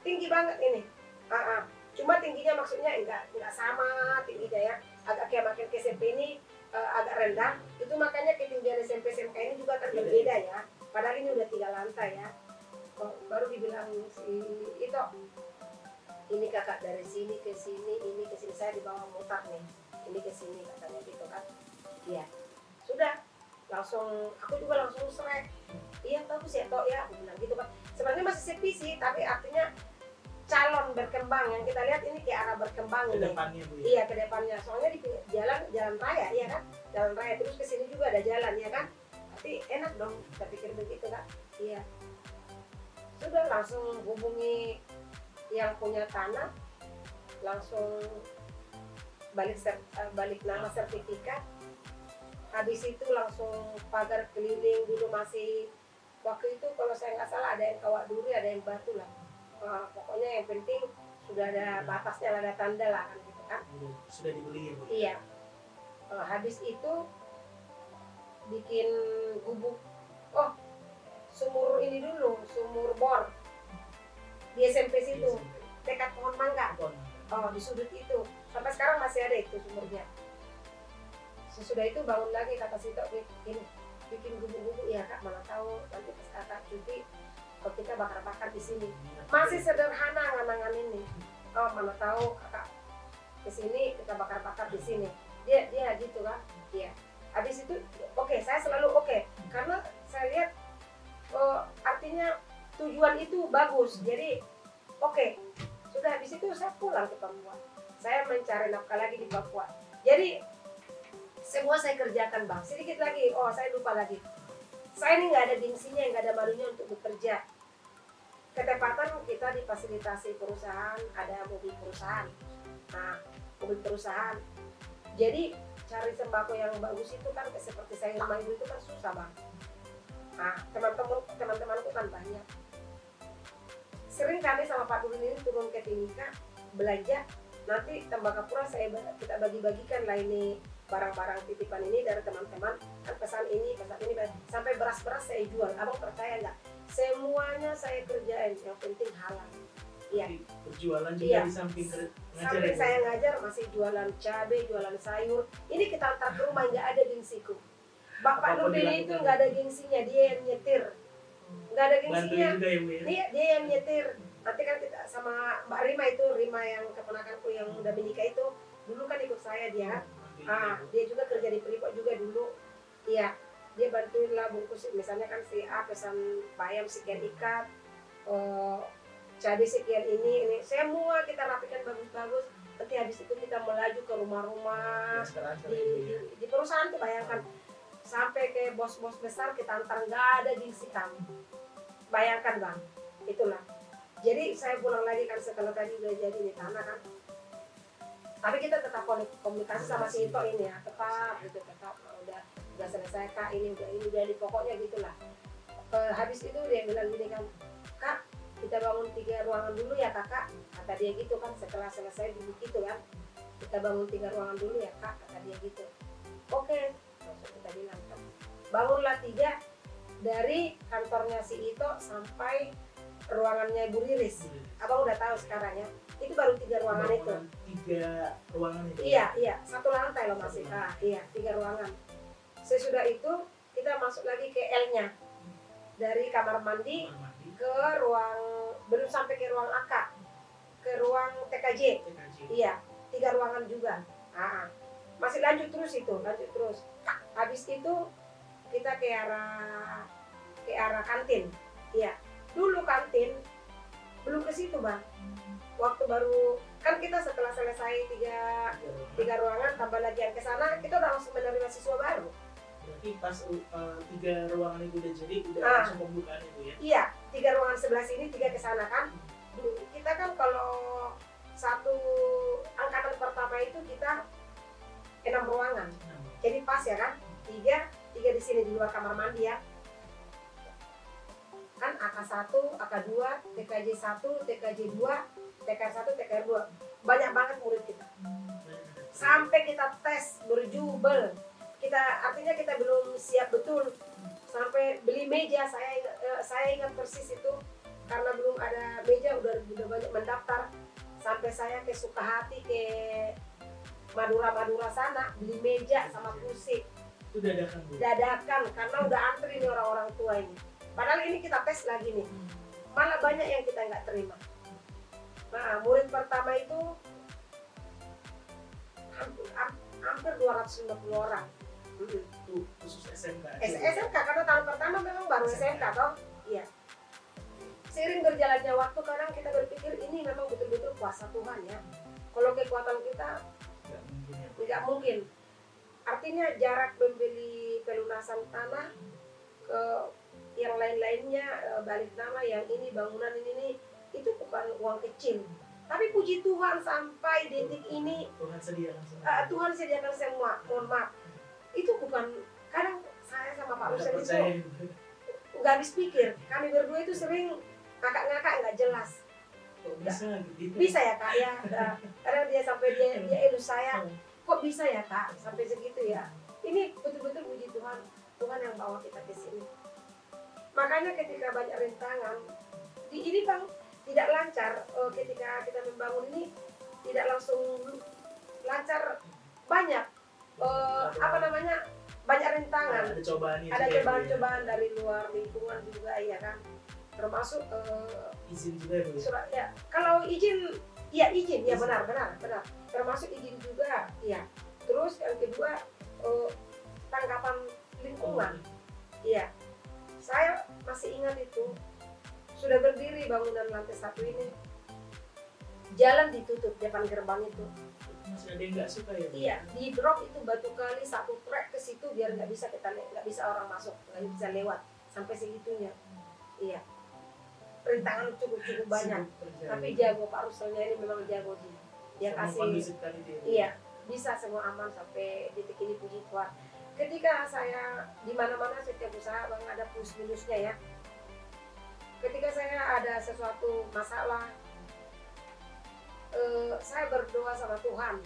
Tinggi banget ini. Ah, ah. cuma tingginya maksudnya enggak enggak sama tingginya ya. Agak kayak makin ke SMP ini eh, agak rendah. Itu makanya ketinggian SMP SMK ini juga kan berbeda ya. Padahal ini udah tiga lantai ya. Baru dibilang si itu ini kakak dari sini ke sini ini ke sini. Saya dibawa mutar nih. Ini ke sini katanya gitu kan. Iya. Sudah. Langsung aku juga langsung serek iya bagus ya toh ya. Aku bilang gitu kan sebenarnya masih sepi sih tapi artinya calon berkembang. Yang kita lihat ini ke arah berkembang
ke depannya bu ya?
Iya ke depannya. Soalnya di jalan jalan raya iya kan? Jalan raya terus ke sini juga ada jalan ya kan? Tapi enak dong kita pikir begitu kan iya. Sudah langsung hubungi yang punya tanah langsung balik ser- eh, balik nama sertifikat. Habis itu langsung pagar keliling dulu masih waktu itu kalau saya nggak salah ada yang kawat duri ada yang batu lah. Eh, pokoknya yang penting sudah ada batasnya ada tanda lah kan gitu kan.
Udah- sudah dibeli ya bu?
Iya. Eh, habis itu bikin gubuk. Oh, sumur ini dulu, sumur bor di SMP situ, dekat pohon mangga. Oh, di sudut itu. Sampai sekarang masih ada itu sumurnya. Sesudah itu bangun lagi kata Sito bikin bikin gubuk-gubuk. Ya kak mana tahu. Nanti pas kakak cuti kalau kita bakar-bakar di sini. Masih sederhana nganangan ini. Oh mana tahu kakak ke sini kita bakar-bakar di sini. Dia dia gitu kan iya. Habis itu oke saya selalu oke. Karena saya lihat oh, artinya tujuan itu bagus. Jadi oke. Sudah habis itu saya pulang ke Papua. Saya mencari nafkah lagi di Papua. Jadi semua saya kerjakan bang. Sedikit lagi. Oh saya lupa lagi. Saya ini nggak ada gengsinya nggak ada malunya untuk bekerja. Ketepatan kita difasilitasi perusahaan ada mobil perusahaan. Nah mobil perusahaan. Jadi cari sembako yang bagus itu kan seperti saya rumah itu kan susah bang. Nah teman-teman teman-temanku kan banyak sering kami sama Pak Dulin ini turun ke Timika belanja nanti Tembagapura saya kita bagi-bagikan lah ini barang-barang titipan ini dari teman-teman. Kan pesan ini pesan ini sampai beras-beras saya jual. Abang percaya nggak? Semuanya saya kerjain. Yang penting halal. Iya.
Jadi berjualan juga
Iya.
di samping ngajar
sampai
ya bu
saya ngajar masih jualan cabai jualan sayur. Ini kita antar ke rumah nggak ada gengsiku. Bapak Nurdin itu nggak ada gengsinya. Dia yang nyetir nggak ada gengsinya.
Juga ya bu ya?
Dia dia yang nyetir. Nanti kan kita sama Mbak Rima itu Rima yang keponakanku yang udah menikah itu dulu kan ikut saya dia. Ah
ibu.
dia juga kerja di Freeport juga dulu. Iya dia bantuin lah bungkus misalnya kan si A pesan bayam sekian ikat oh, cabai sekian ini ini. Semua kita rapikan bagus-bagus. Nanti habis itu kita melaju ke rumah-rumah
Transfer-transfer
di, di,
ya.
di perusahaan tuh bayangkan. Sampai ke bos-bos besar kita antar. Nggak ada gengsi kami bayangkan bang. Itulah. Jadi saya pulang lagi kan setelah tadi udah jadi di tanah kan. Tapi kita tetap komunik- komunikasi sama si Ito ini ya. Tetap gitu tetap. "Oh, udah udah selesai kak ini udah ini udah di pokoknya gitulah. Eh, habis itu dia bilang gini kan kak kita bangun tiga ruangan dulu ya kakak kata dia gitu kan setelah selesai dulu gitu kan. Kita bangun tiga ruangan dulu ya kak kata dia gitu. Oke langsung kita bilang kan. Bangunlah tiga dari kantornya si Ito sampai ruangannya Bu Riris. Abang udah tahu sekarang ya? Itu baru tiga ruangan itu.
tiga ruangan itu
Iya, iya, satu lantai loh masih. Ah, iya, tiga ruangan. Sesudah itu kita masuk lagi ke L-nya. dari kamar mandi
Kamar mandi.
ke ruang belum sampai ke ruang AK ke ruang TKJ
TKJ.
iya tiga ruangan juga. Ah. Masih lanjut terus itu lanjut terus. Habis itu kita ke arah ke arah kantin. Iya. Dulu kantin belum ke situ bang. Waktu baru kan kita setelah selesai tiga tiga ruangan tambah lagi yang ke sana kita udah langsung menerima siswa baru.
Berarti pas uh, tiga ruangan itu udah jadi udah
Ah.
langsung pembukaan itu ya.
iya. Tiga ruangan sebelah sini tiga ke sana kan? Dulu kita kan kalau satu angkatan pertama itu kita enam ruangan.
Nah,
jadi pas ya kan? Tiga tiga di sini di luar kamar mandi ya kan AK1, AK2, TKJ 1, TKJ 2, TKR 1, TKR 2 banyak banget murid kita. Sampai kita tes berjubel. Kita artinya kita belum siap betul. Sampai beli meja. Saya eh, saya ingat persis itu. Karena belum ada meja udah udah banyak mendaftar. Sampai saya ke Sukahati ke Madura Madura sana beli meja sama kursi.
Itu dadakan bu.
dadakan karena udah antri nih orang-orang tua ini padahal ini kita tes lagi nih malah banyak yang kita nggak terima nah murid pertama itu hampir, hampir 250 orang.
Itu khusus SMK.
SMK karena tahun pertama memang baru
SMK.
SMK toh iya seiring berjalannya waktu kadang kita berpikir ini memang betul-betul kuasa Tuhan ya kalau kekuatan kita
Nggak mungkin ya.
Tidak mungkin artinya jarak membeli pelunasan tanah ke yang lain-lainnya eh, balik nama yang ini bangunan ini, ini itu bukan uang kecil. Tapi puji Tuhan sampai detik ini
Tuhan sedia langsung.
eh, Tuhan sediakan semua. Mohon maaf. Itu bukan kadang saya sama Pak Rusen itu nggak habis pikir. Kami berdua itu sering ngakak-ngakak nggak jelas.
Kok bisa gitu?
bisa ya kak? Ya Nah, kadang dia sampai dia dia elus saya kok bisa ya kak? Sampai segitu ya. Ini betul-betul puji Tuhan. Tuhan yang bawa kita ke sini makanya ketika banyak rintangan di ini bang tidak lancar eh, ketika kita membangun ini tidak langsung lancar banyak eh, apa namanya banyak rintangan.
Ada cobaannya
ada
ya, ya.
cobaan-cobaan dari luar lingkungan juga ya kan? Termasuk eh,
Izin juga ya ya?
surat ya. Kalau izin ya izin ya benar benar benar. Termasuk izin juga ya terus yang kedua eh, tanggapan lingkungan iya saya masih ingat itu. Sudah berdiri bangunan lantai satu ini. Jalan ditutup depan gerbang itu.
Masih ada yang nggak suka ya?
Iya di drop itu batu kali satu trek ke situ biar nggak bisa kita nggak bisa orang masuk nggak bisa lewat sampai segitunya. Iya. Rintangan cukup cukup banyak. tapi jago Pak Ruselnya ini memang jago dia dia kasih iya bisa semua aman sampai detik ini puji Tuhan ketika saya di mana mana setiap usaha bang ada plus minusnya ya. Ketika saya ada sesuatu masalah eh, saya berdoa sama Tuhan.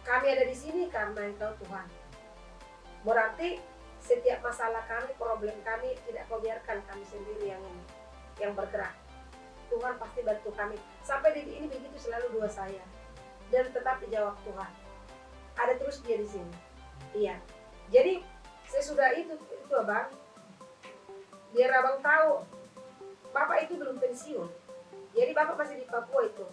Kami ada di sini karena Engkau Tuhan. Berarti setiap masalah kami problem kami tidak kau biarkan kami sendiri yang yang bergerak. Tuhan pasti bantu kami. Sampai detik ini begitu selalu doa saya. Dan tetap dijawab Tuhan ada terus dia di sini. Iya. Jadi sesudah itu itu abang biar abang tahu bapak itu belum pensiun. Jadi bapak masih di Papua itu.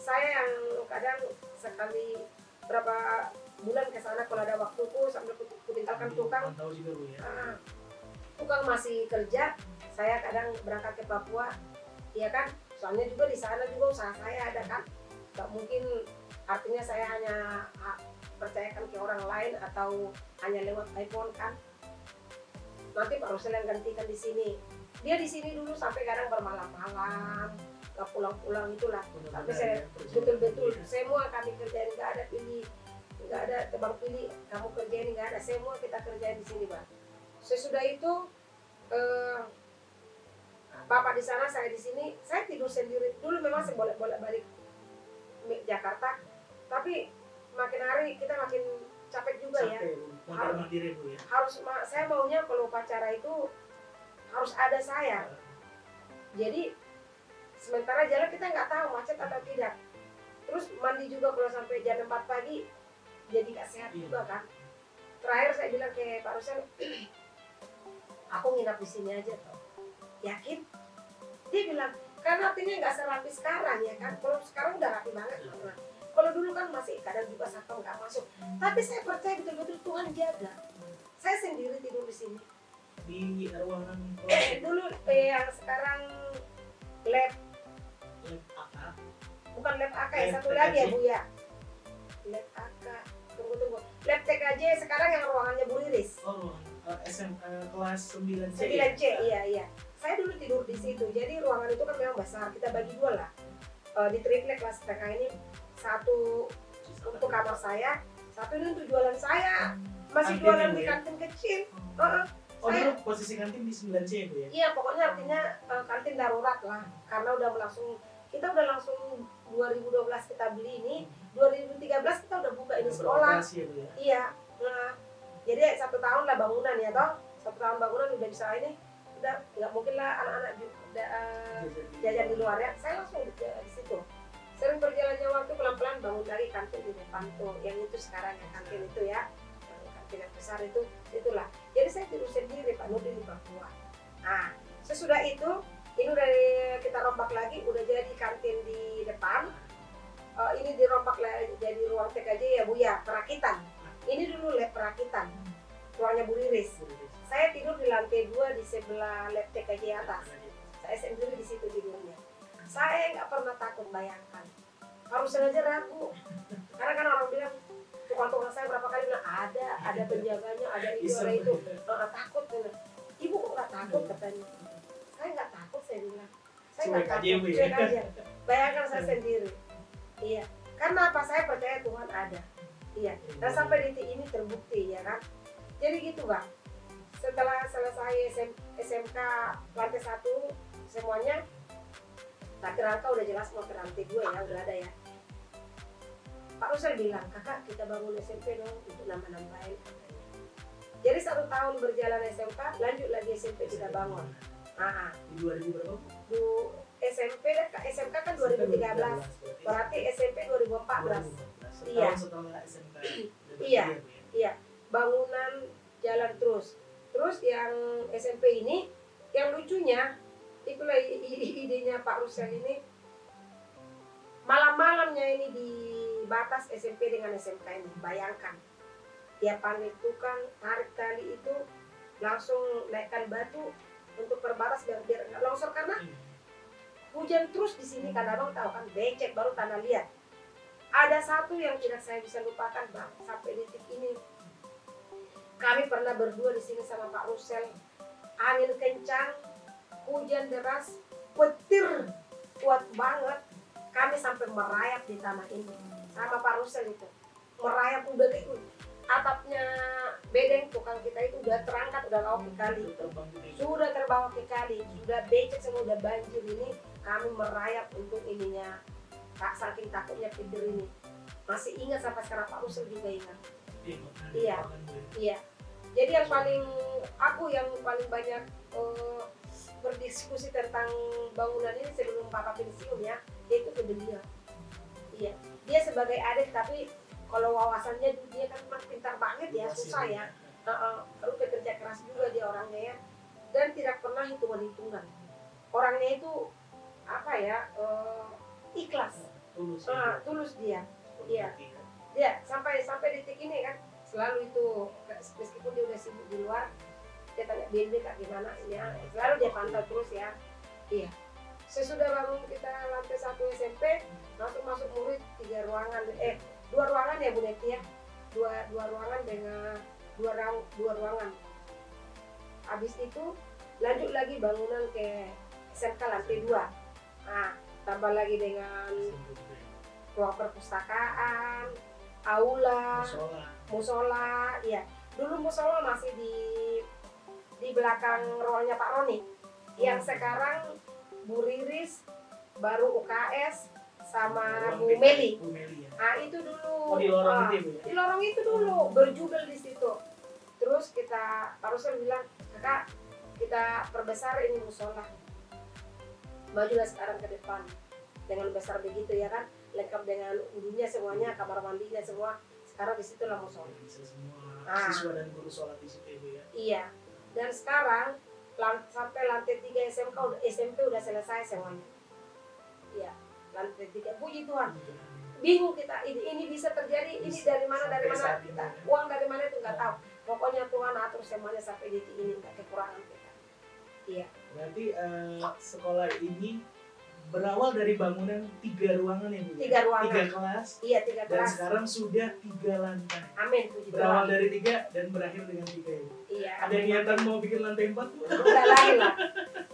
Saya yang kadang sekali berapa bulan ke sana kalau ada waktuku sambil ku- kutinggalkan tukang.
Tahu juga Bu ya.
Ah, tukang masih kerja saya kadang berangkat ke Papua. Iya kan? Soalnya juga di sana juga usaha saya ada kan? Nggak mungkin artinya saya hanya percayakan ke orang lain atau hanya lewat iPhone kan? Nanti Pak yang gantikan di sini. Dia di sini dulu sampai kadang bermalam-malam nggak pulang-pulang itulah. Tapi saya
ya, kerja
betul-betul semua kami kerjain nggak ada pilih nggak ada tebang pilih. Kamu kerjain nggak ada. Semua kita kerjain di sini bang sesudah itu eh, bapak di sana saya di sini. Saya tidur sendiri. Dulu memang saya bolak-bolak balik mi- Jakarta. Tapi makin hari kita makin capek juga ya
Capek, Bu. Mondar mandir ya, Bu ya.
harus saya maunya kalau upacara itu harus ada saya jadi sementara jalan kita nggak tahu macet atau tidak terus mandi juga kalau sampai jam 4 pagi jadi nggak sehat
Iya.
juga kan terakhir saya bilang ke Pak Rusen aku nginap di sini aja toh yakin dia bilang karena artinya nggak serapi sekarang ya kan kalau sekarang udah rapi banget Mama. Kalau dulu kan masih kadang juga satpam nggak masuk. Tapi saya percaya betul-betul Tuhan jaga. Saya sendiri tidur di sini.
Di ruangan
eh, dulu eh, yang sekarang lab.
Lab kakak
bukan lab AK ya
Lab
satu lagi ya bu ya. Lab AK tunggu tunggu. Lab TKJ sekarang yang ruangannya Bu Riris.
Oh ruangan eh, SM eh, kelas 9 C
9C iya iya. Saya dulu tidur di situ. Jadi ruangan itu kan memang besar. Kita bagi dua lah Eh, di triplek kelas TK ini satu untuk kamar saya satu ini untuk jualan saya masih
Kantin
jualan
ya,
di
ya?
kantin kecil Heeh.
oh
saya-
dulu posisi kantin di 9 C bu ya
Iya, pokoknya artinya eh, kantin darurat lah. Karena udah langsung kita udah langsung 2012 kita beli ini, 2013 kita udah buka ini sekolah.
ya bu ya
Iya. Nah, jadi satu tahun lah bangunan ya toh. Satu tahun bangunan udah bisa ini udah nggak mungkin lah anak-anak da- eh, jajan di luar ya. Saya langsung di, di situ. Sering berjalannya waktu pelan-pelan bangun lagi kantin di depan tuh. Yang itu sekarang yang kantin itu ya. Kantin yang besar itu itulah. Jadi saya tidur sendiri Pak Nurdin di Papua. Nah, sesudah itu ini udah kita rombak lagi, udah jadi kantin di depan. Eh, ini dirombak lagi jadi ruang TKJ ya Bu ya, perakitan. Ini dulu lab perakitan, ruangnya Bu Riris. Saya tidur di lantai dua di sebelah lab TKJ atas. Saya sendiri di situ tidurnya. Saya nggak pernah takut bayangkan. Harus sengaja ragu. Karena kan orang bilang tukang-tukang saya berapa kali bilang ada, ada penjaganya, ada itu, ada itu. Nggak takut. Bilang. Ibu kok nggak takut katanya. Saya nggak takut saya bilang. Saya nggak takut.
Ya?
Cuek aja. Bayangkan saya sendiri. Iya. Karena apa? Saya percaya Tuhan ada. Iya. Dan sampai detik ini terbukti ya kan. Jadi gitu bang. Setelah selesai SM, SMK lantai satu semuanya, tak kerangka udah jelas mau ke lantai dua ya udah ada ya. Pak Rusel bilang kakak kita bangun SMP dong untuk nambah-nambahin. Jadi satu tahun berjalan SMK, lanjut lagi SMP kita bangun. Ah, ah.
di 2000 berapa bu?
Du, SMP dan SMK kan 2013, berarti SMP 2014.
2014.
Iya.
SMK
Iya.
Ya?
Iya, bangunan jalan terus. Terus yang SMP ini, yang lucunya, itulah idenya Pak Rusel ini, malam-malamnya ini di batas SMP dengan SMK ini, bayangkan. Dia panggil tukang, tarik tali itu, langsung naikkan batu untuk perbatas biar biar nggak longsor. Karena
Iya.
hujan terus di sini kan abang tahu kan becek baru tanah liat. Ada satu yang tidak saya bisa lupakan bang sampai detik ini. Kami pernah berdua di sini sama Pak Rusel angin kencang hujan deras petir kuat banget kami sampai merayap di tanah ini sama Pak Rusel itu merayap udah kayak atapnya bedeng tukang kita itu udah terangkat udah lauk kali
Itu terbang juga.
sudah terbawa ke kali, sudah becek semua, udah banjir ini, kami merayap untuk ininya. Tak saking takutnya feeder ini. Masih ingat sampai sekarang Pak Rusel juga ingat.
Iya,
Iya.
ya.
Iya. Jadi yang paling aku yang paling banyak eh, berdiskusi tentang bangunan ini sebelum Papa pensiun ya, yaitu ke beliau. Iya. Dia sebagai adik tapi kalau wawasannya dia kan memang pintar banget ya,
Luas
susah ya. Heeh, lalu pekerja keras juga dia orangnya ya dan tidak pernah hitungan-hitungan orangnya itu apa ya eh, ikhlas
Tulus
Ah,
ya.
tulus dia iya. dia sampai sampai detik ini kan selalu itu meskipun dia udah sibuk di luar dia tanya BNB kak gimana? Ya selalu dia pantau terus ya. Iya. Sesudah bangun kita lantai satu SMP langsung masuk murid tiga ruangan. Eh dua ruangan ya Bu Neti ya? Dua dua ruangan dengan dua ruang dua ruangan. Habis itu lanjut lagi bangunan ke SMK lantai dua. Nah tambah lagi dengan ruang perpustakaan aula
Musola.
musola iya. Dulu musola masih di di belakang ruangnya Pak Roni. Yang
Hmm.
sekarang Bu Riris baru UKS sama Bu Meli.
Bu Meli ya.
nah itu dulu.
Oh di lorong
Ah,
itu ya, ya?
di lorong itu dulu. Berjubel di situ. Terus kita Pak bilang kakak kita perbesar ini musola. Majulah sekarang ke depan. Dengan besar begitu ya kan? Lengkap dengan udunya semuanya kamar mandinya semua. Sekarang di situ lah musola.
Bisa semua
Ah.
siswa dan guru sholat di situ ya, ya.
iya Dan sekarang sampai lantai 3 SMK SMP udah selesai semuanya. Iya, lantai 3. Puji Tuhan. Bingung kita ini, ini bisa terjadi ini dari mana dari mana kita uang dari mana itu nggak tahu. Pokoknya Tuhan atur semuanya sampai detik ini nggak kekurangan kita. Iya.
Berarti eh, sekolah ini berawal dari bangunan tiga ruangan ya Bu? ya?
Tiga ruangan.
Tiga kelas.
Iya tiga
Dan
kelas.
sekarang sudah tiga lantai.
Amin puji
Berawal dari tiga dan berakhir dengan tiga ya?
Iya.
Ada
amin.
niatan mau bikin lantai empat Bu?
Udah lain lah.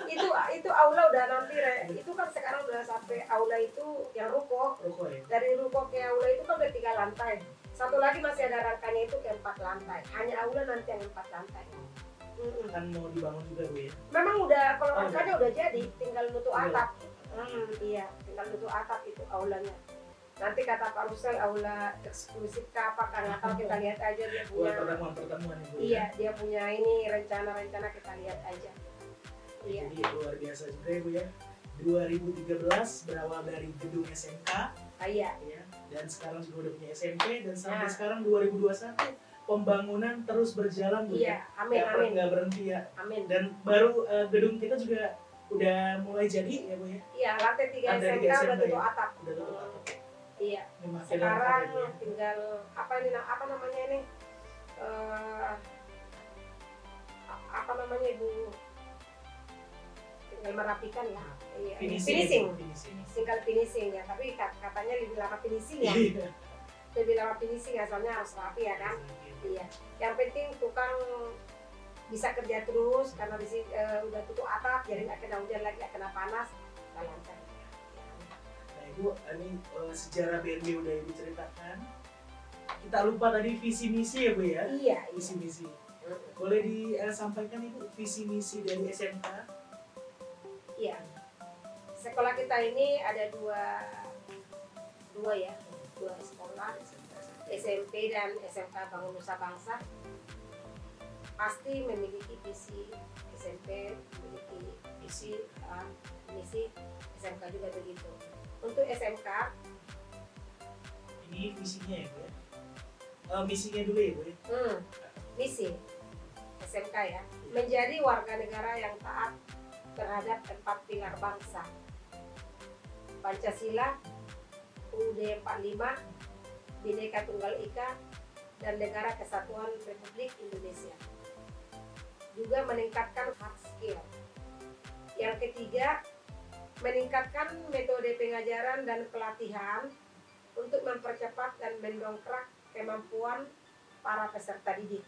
Itu itu aula udah nanti Re. Itu kan sekarang udah sampai aula itu yang ruko.
Rokok ya?
Dari ruko ke aula itu kan udah tiga lantai. Satu lagi masih ada rangkanya itu ke empat lantai. Hanya aula nanti yang empat lantai. Mm-mm.
Kan mau dibangun juga Bu ya?
Memang udah kalau
Oh,
rangkanya udah jadi, tinggal nutup
Tinggal.
atap. Hmm, iya, tinggal nutup atap itu aulanya. Nanti kata Pak Rusel aula eksklusif ke apa kan nggak tahu kita lihat aja dia punya.
pertemuan-pertemuan ya Bu? ya?
Iya, dia punya ini rencana-rencana kita lihat aja. Iya.
Jadi luar biasa juga ya Bu ya. 2013 berawal dari gedung SMK
Ah, iya.
ya dan sekarang juga udah punya SMP dan sampai
Nah.
sekarang 2021 pembangunan terus berjalan Bu ya.
Iya, amin amin.
nggak berhenti ya
Amin.
dan baru eh, gedung kita juga udah mulai jadi ya Bu ya
Iya, lantai tiga SMK
tiga
udah
SMK
tutup
ya?
atap.
udah tutup atap
Iya. Sekarang
ya,
tinggal apa ini apa namanya ini? A- apa namanya ibu? Tinggal merapikan ya. Iya.
finishing
finishing.
finishing
Tinggal finishing ya. Tapi kat- katanya lebih lama finishing ya.
Iya.
lebih lama finishing ya soalnya harus rapi ya kan. Iya. Yang penting tukang bisa kerja terus karena di sini eh, udah tutup atap jadi nggak kena hujan lagi nggak kena panas nggak lancar.
Nah ibu, ini eh, sejarah BNB udah ibu ceritakan. Kita lupa tadi visi misi ya bu ya.
Iya,
Visi
iya.
misi. Boleh disampaikan ibu visi misi dari SMK?
Iya. Sekolah kita ini ada dua dua ya, dua sekolah, SMP dan SMK Bangun Nusa Bangsa. Pasti memiliki visi SMP, memiliki visi uh, misi SMK juga begitu. Untuk SMK,
Ini visinya ya bu ya. Eh, misinya dulu ya bu ya.
hmm, misi SMK ya, menjadi warga negara yang taat terhadap empat pilar bangsa. Pancasila, UUD 45, Bhinneka Tunggal Ika, dan Negara Kesatuan Republik Indonesia. Juga meningkatkan hard skill. Yang ketiga, meningkatkan metode pengajaran dan pelatihan untuk mempercepat dan mendongkrak kemampuan para peserta didik.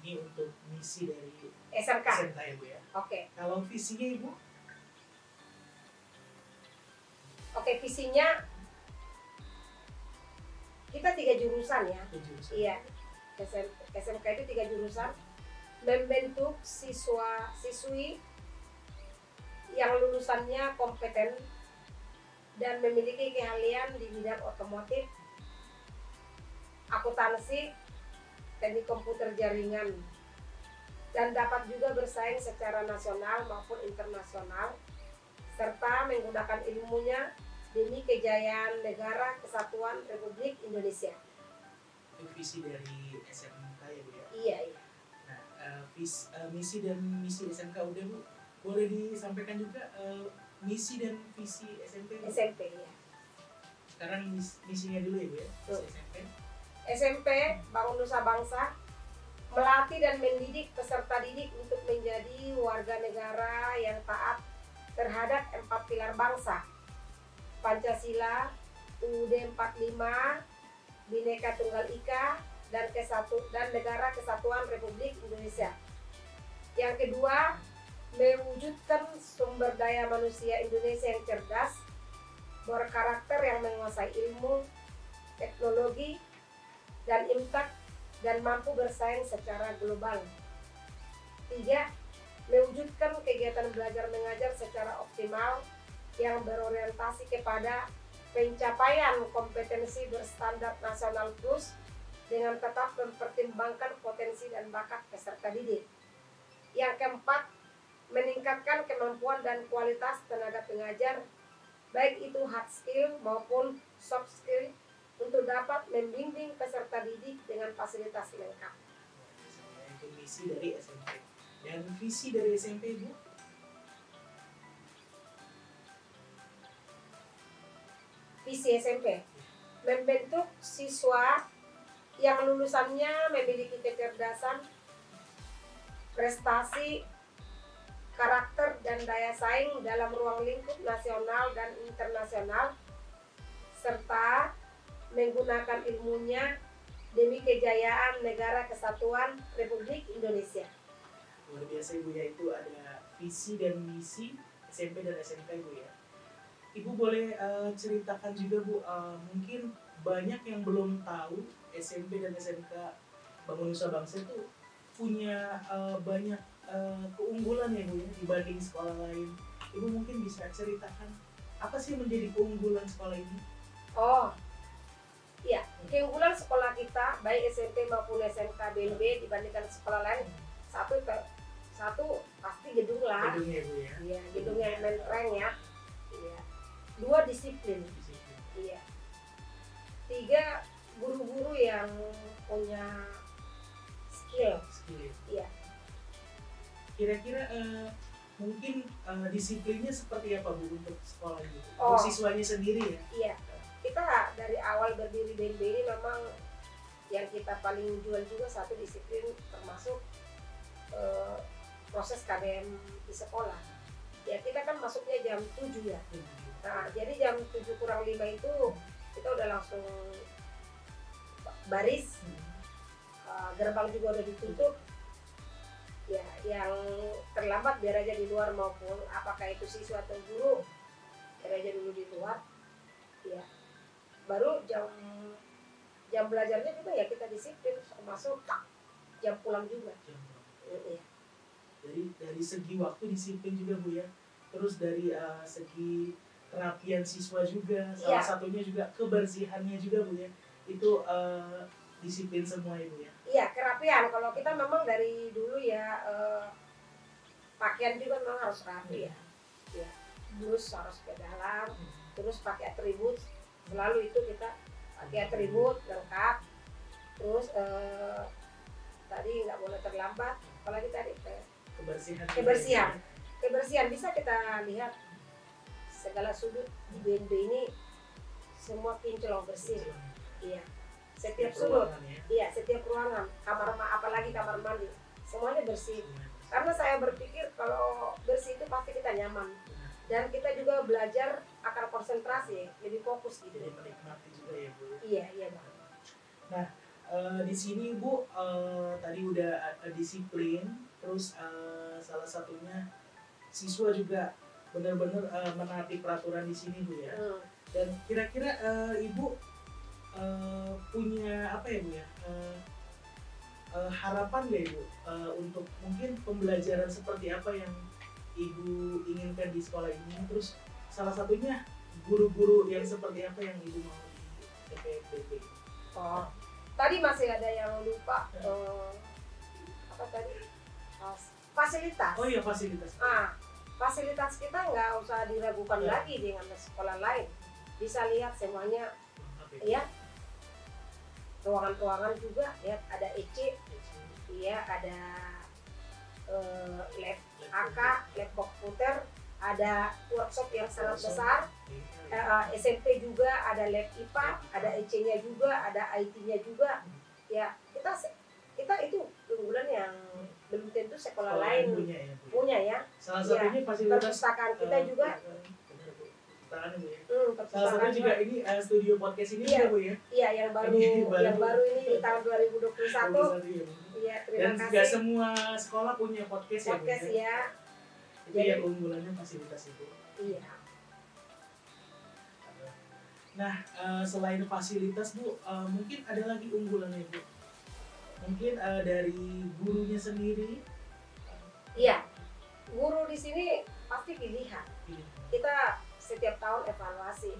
Ini untuk misi dari
SMK.
SMK ya bu ya.
Oke,
Kalau visinya ibu?
oke visinya kita tiga jurusan ya.
Itu jurusan.
Iya, SM SMK itu tiga jurusan membentuk siswa siswi yang lulusannya kompeten dan memiliki keahlian di bidang otomotif, akuntansi, teknik komputer jaringan, dan dapat juga bersaing secara nasional maupun internasional, serta menggunakan ilmunya demi kejayaan negara kesatuan Republik Indonesia.
Itu visi dari SMK ya bu ya.
Iya, iya.
Vis- eh, misi dan misi SMK udah bu. Boleh disampaikan juga eh, misi dan visi SMP bu?
SMP ya.
Sekarang mis- misinya dulu ya bu ya. SMP.
SMP Bangun Nusa Bangsa melatih dan mendidik peserta didik untuk menjadi warga negara yang taat terhadap empat pilar bangsa. Pancasila, UUD 45, Bhinneka Tunggal Ika, dan kesatu dan Negara Kesatuan Republik Indonesia. Yang kedua, mewujudkan sumber daya manusia Indonesia yang cerdas, berkarakter yang menguasai ilmu, teknologi, dan imtak dan mampu bersaing secara global. Tiga, mewujudkan kegiatan belajar mengajar secara optimal yang berorientasi kepada pencapaian kompetensi berstandar nasional plus dengan tetap mempertimbangkan potensi dan bakat peserta didik. Yang keempat, meningkatkan kemampuan dan kualitas tenaga pengajar, baik itu hard skill maupun soft skill, untuk dapat membimbing peserta didik dengan fasilitas lengkap.
Itu misi dari SMP. Dan visi dari SMP Bu?
visi SMP membentuk siswa yang lulusannya memiliki kecerdasan, prestasi, karakter dan daya saing dalam ruang lingkup nasional dan internasional serta menggunakan ilmunya demi kejayaan negara kesatuan Republik Indonesia.
Luar biasa Ibu ya, itu ada visi dan misi SMP dan SMK Ibu ya. Ibu boleh uh, ceritakan juga Bu, uh, mungkin banyak yang belum tahu SMP dan SMK Bangun Nusa Bangsa itu punya uh, banyak uh, keunggulan ya Bu ya dibanding sekolah lain. Ibu mungkin bisa ceritakan apa sih menjadi keunggulan sekolah ini?
Oh, iya. Keunggulan sekolah kita baik SMP maupun SMK BNB dibandingkan sekolah lain satu satu pasti gedung lah.
Gedungnya Bu ya.
Iya, gedungnya mentereng ya. Iya. Dua disiplin.
Disiplin.
Iya. Tiga guru-guru yang punya skill.
Skill.
Iya.
Kira-kira uh, mungkin uh, disiplinnya seperti apa Bu untuk sekolah ini?
Oh.
Untuk siswanya sendiri ya?
Iya. Kita dari awal berdiri BNB ini memang yang kita paling jual juga satu disiplin termasuk eh, proses KBM di sekolah. Ya kita kan masuknya jam 7 ya. Nah, jadi jam 7 kurang 5 itu kita udah langsung baris, uh, gerbang juga udah ditutup. Ya, yang terlambat biar aja di luar maupun apakah itu siswa atau guru, biar aja dulu di luar. Ya, baru jam jam belajarnya juga ya kita disiplin, termasuk jam pulang juga. Iya.
Jadi dari segi waktu disiplin juga Bu ya. Terus dari uh, segi kerapian siswa juga, salah
Iya.
satunya juga kebersihannya juga Bu ya. Itu uh, disiplin semua ya Bu ya.
Iya, kerapian. Kalau kita memang dari dulu ya eh, pakaian juga memang harus rapi ya. Ya, blus harus ke dalam, terus pakai atribut. Selalu itu kita pakai atribut lengkap. Terus eh, tadi nggak boleh terlambat. Apalagi tadi eh,
Kebersihan.
Kebersihan. kebersihan bisa kita lihat segala sudut di BNB ini semua kinclong bersih. Iya. Setiap sudut
ya.
Iya, setiap ruangan, kamar ma apalagi kamar mandi, semuanya bersih. Karena saya berpikir kalau bersih itu pasti kita nyaman dan kita juga belajar akan konsentrasi, lebih fokus gitu.
Jadi menikmati juga ya Bu.
Iya, iya bang.
Eh, di sini Bu eh, tadi udah disiplin, terus eh, salah satunya siswa juga benar-benar eh, menaati peraturan di sini Bu ya.
Hmm.
Dan kira-kira eh, Ibu eh, punya apa ya Bu ya? eh, eh, harapan nggak Ibu eh, untuk mungkin pembelajaran seperti apa yang Ibu inginkan di sekolah ini? Terus salah satunya guru-guru yang seperti apa yang Ibu mau di TPBB?
Oh, tadi masih ada yang lupa eh, apa tadi Fas- fasilitas.
Oh iya fasilitas.
Ah, fasilitas kita nggak usah diragukan
Ya.
lagi dengan sekolah lain. Bisa lihat semuanya, ya. Ruangan-ruangan juga, lihat ada EC, iya ada eh, lab AK, lab komputer, ada workshop yang sangat besar, Eh, eh, SMP juga ada lab IPA, ada EC-nya juga, ada IT-nya juga. Ya kita kita itu keunggulan yang belum tentu sekolah lain
punya ya, Bu.
punya ya.
Salah satunya fasilitas
Perpustakaan kita
eh,
juga.
Perpustakaan Bu ya.
hmm,
Salah satunya juga ini eh, studio podcast ini
Iya.
juga Bu ya.
Iya yang baru,
Ini baru.
yang baru ini di tahun 2021.
21 ya, Bu.
Iya
Dan
terima
juga
kasih
semua sekolah punya podcast,
podcast
ya Bu.
ya.
Itu
Jadi-
yang keunggulannya fasilitas itu.
Iya.
Nah, eh, selain fasilitas Bu, eh, mungkin ada lagi unggulannya Bu. Mungkin eh, dari gurunya sendiri.
Iya. Guru di sini pasti pilihan. kita setiap tahun evaluasi.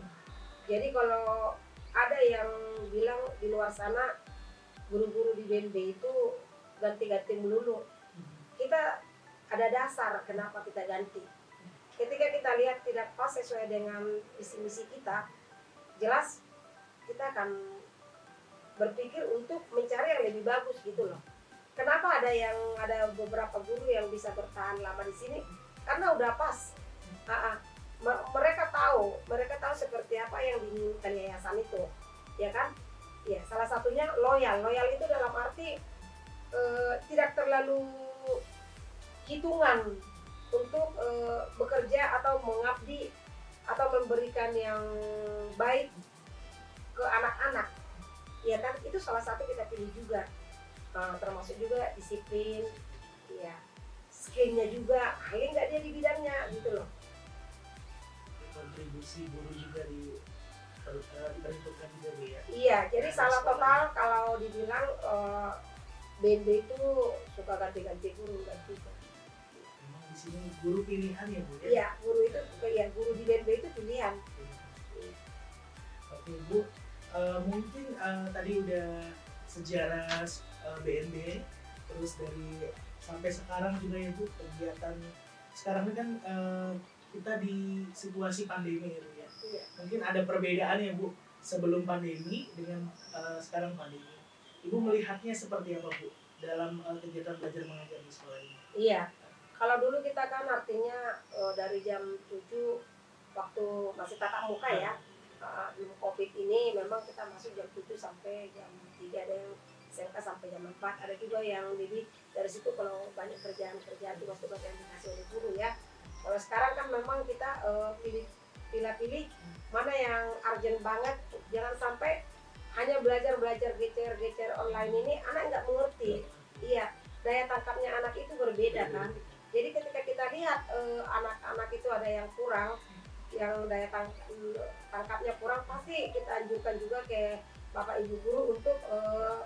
Jadi kalau ada yang bilang di luar sana guru-guru di BNB itu ganti-ganti melulu, kita ada dasar kenapa kita ganti. Ketika kita lihat tidak pas sesuai dengan visi misi kita, jelas kita akan berpikir untuk mencari yang lebih bagus gitu loh. kenapa ada yang ada beberapa guru yang bisa bertahan lama di sini? Karena udah pas. Ah, ah. Me- mereka tahu, mereka tahu seperti apa yang diinginkan yayasan itu, ya kan? Ya, salah satunya loyal. Loyal itu dalam arti eh, tidak terlalu hitungan untuk eh, bekerja atau mengabdi atau memberikan yang baik ke anak-anak ya kan? Itu salah satu kita pilih juga. Nah, termasuk juga disiplin ya skillnya juga. Ahli nggak dia di bidangnya? Gitu loh
kontribusi guru juga di eh, diperhitungkan juga ya?
Iya jadi
Nah,
salah total kalau dibilang eh, BNB itu suka ganti-ganti guru juga
memang di sini guru pilihan ya Bu ya?
Iya guru itu ya guru di BNB itu pilihan.
Oke Bu, Eh, mungkin eh, tadi udah sejarah eh, BNB, terus dari sampai sekarang juga ya Bu kegiatan. Sekarang ini kan eh, kita di situasi pandemi Bu ya.
Iya.
Mungkin ada perbedaan ya Bu sebelum pandemi dengan eh, sekarang pandemi. Ibu melihatnya seperti apa Bu dalam eh, kegiatan belajar mengajar di sekolah ini?
Iya, kalau dulu kita kan artinya eh, dari jam 7 waktu masih tatap muka ya, eh, belum covid ini memang kita masuk jam 7 sampai jam 3 ada yang SMK sampai jam 4 ada juga yang jadi dari situ kalau banyak kerjaan-kerjaan tugas-tugas yang dikasih oleh memang kita eh, pilih pilih-pilih mana yang urgent banget, jangan sampai hanya belajar-belajar gecer-gecer online ini anak nggak mengerti. Iya, daya tangkapnya anak itu berbeda kan. Jadi ketika kita lihat eh, anak-anak itu ada yang kurang, yang daya tang- tangkapnya kurang, pasti kita anjurkan juga ke bapak ibu guru untuk eh,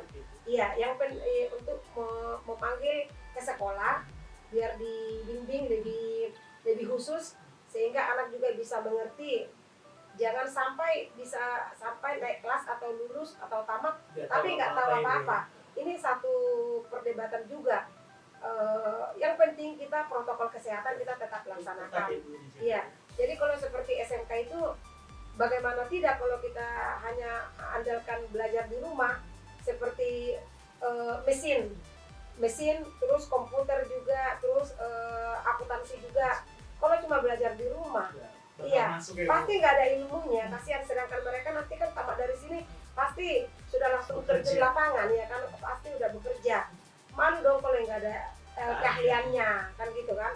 iya, yang pen- eh, untuk me- memanggil ke sekolah biar dibimbing lebih lebih khusus sehingga anak juga bisa mengerti. Jangan sampai bisa sampai naik kelas atau lulus atau tamat tapi nggak tahu apa-apa. Ini satu perdebatan juga. Eh, yang penting kita protokol kesehatan kita tetap laksanakan. Iya. Jadi kalau seperti SMK itu bagaimana tidak kalau kita hanya andalkan belajar di rumah seperti eh, mesin, mesin terus komputer juga terus eh, akuntansi juga. Kalau cuma belajar di rumah Iya,
Masuk ya,
pasti nggak ada ilmunya. Kasihan sedangkan mereka nanti kan tamat dari sini pasti sudah langsung terjun lapangan ya kan? Pasti udah bekerja. Malu dong kalau nggak ada eh,
Ah,
keahliannya kan gitu kan?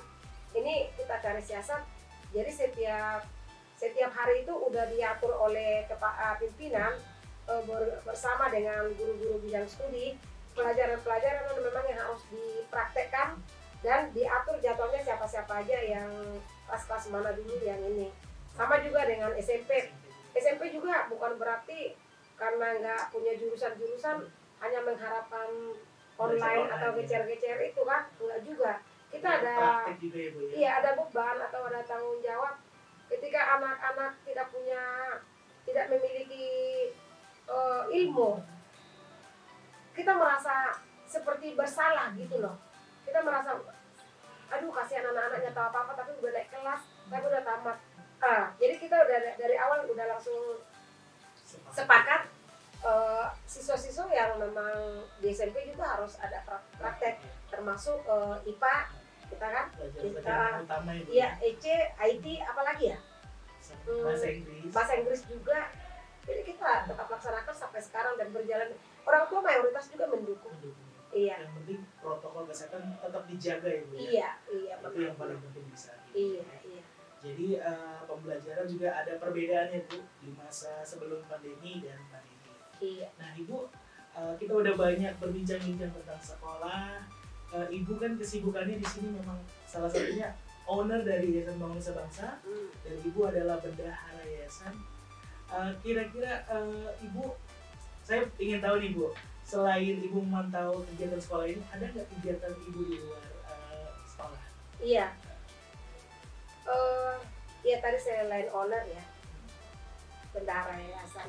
Ini kita cari siasat. Jadi setiap setiap hari itu udah diatur oleh kepa- eh, pimpinan eh, ber- bersama dengan guru-guru bidang studi. Pelajaran-pelajaran yang memang yang harus dipraktekkan dan diatur jadwalnya siapa-siapa aja yang kelas-kelas mana dulu yang ini. Sama juga dengan SMP SMP juga bukan berarti karena nggak punya jurusan-jurusan hanya mengharapkan online atau
online, ya.
gecer-gecer itu kan? Enggak juga. Kita ada
praktek juga ya Bu ya?
iya ada beban atau ada tanggung jawab. Ketika anak-anak tidak punya tidak memiliki eh, ilmu kita merasa seperti bersalah gitu loh kita merasa aduh kasihan anak-anaknya tahu apa-apa tapi udah naik kelas tapi udah tamat ah jadi kita udah dari awal udah langsung sepakat eh, siswa-siswa yang memang di SMP juga harus ada pra- praktek termasuk eh, IPA kita kan
utama ya
Iya, EC, IT, apalagi ya?
Sama Bahasa Inggris.
Bahasa Inggris juga. Jadi kita tetap laksanakan sampai sekarang dan berjalan. Orang tua mayoritas juga mendukung.
Mendukung.
Iya,
Yang penting protokol kesehatan tetap dijaga ya Bu ya.
iya, iya,
Itu yang paling penting di saat ini.
Iya, iya.
Jadi eh, pembelajaran juga ada perbedaannya Bu di masa sebelum pandemi dan pandemi.
Iya,
Nah Ibu, eh, kita udah banyak berbincang-bincang tentang sekolah. Eh, Ibu kan kesibukannya di sini memang salah satunya owner dari Yayasan Bangun Nusa Bangsa
Hmm.
dan Ibu adalah bendahara yayasan. Kira-kira eh, Ibu, saya ingin tahu nih Bu, selain Ibu memantau kegiatan sekolah ini, ada nggak kegiatan Ibu di luar eh, sekolah?
Iya. Eh, iya tadi saya line owner ya, bendahara yayasan.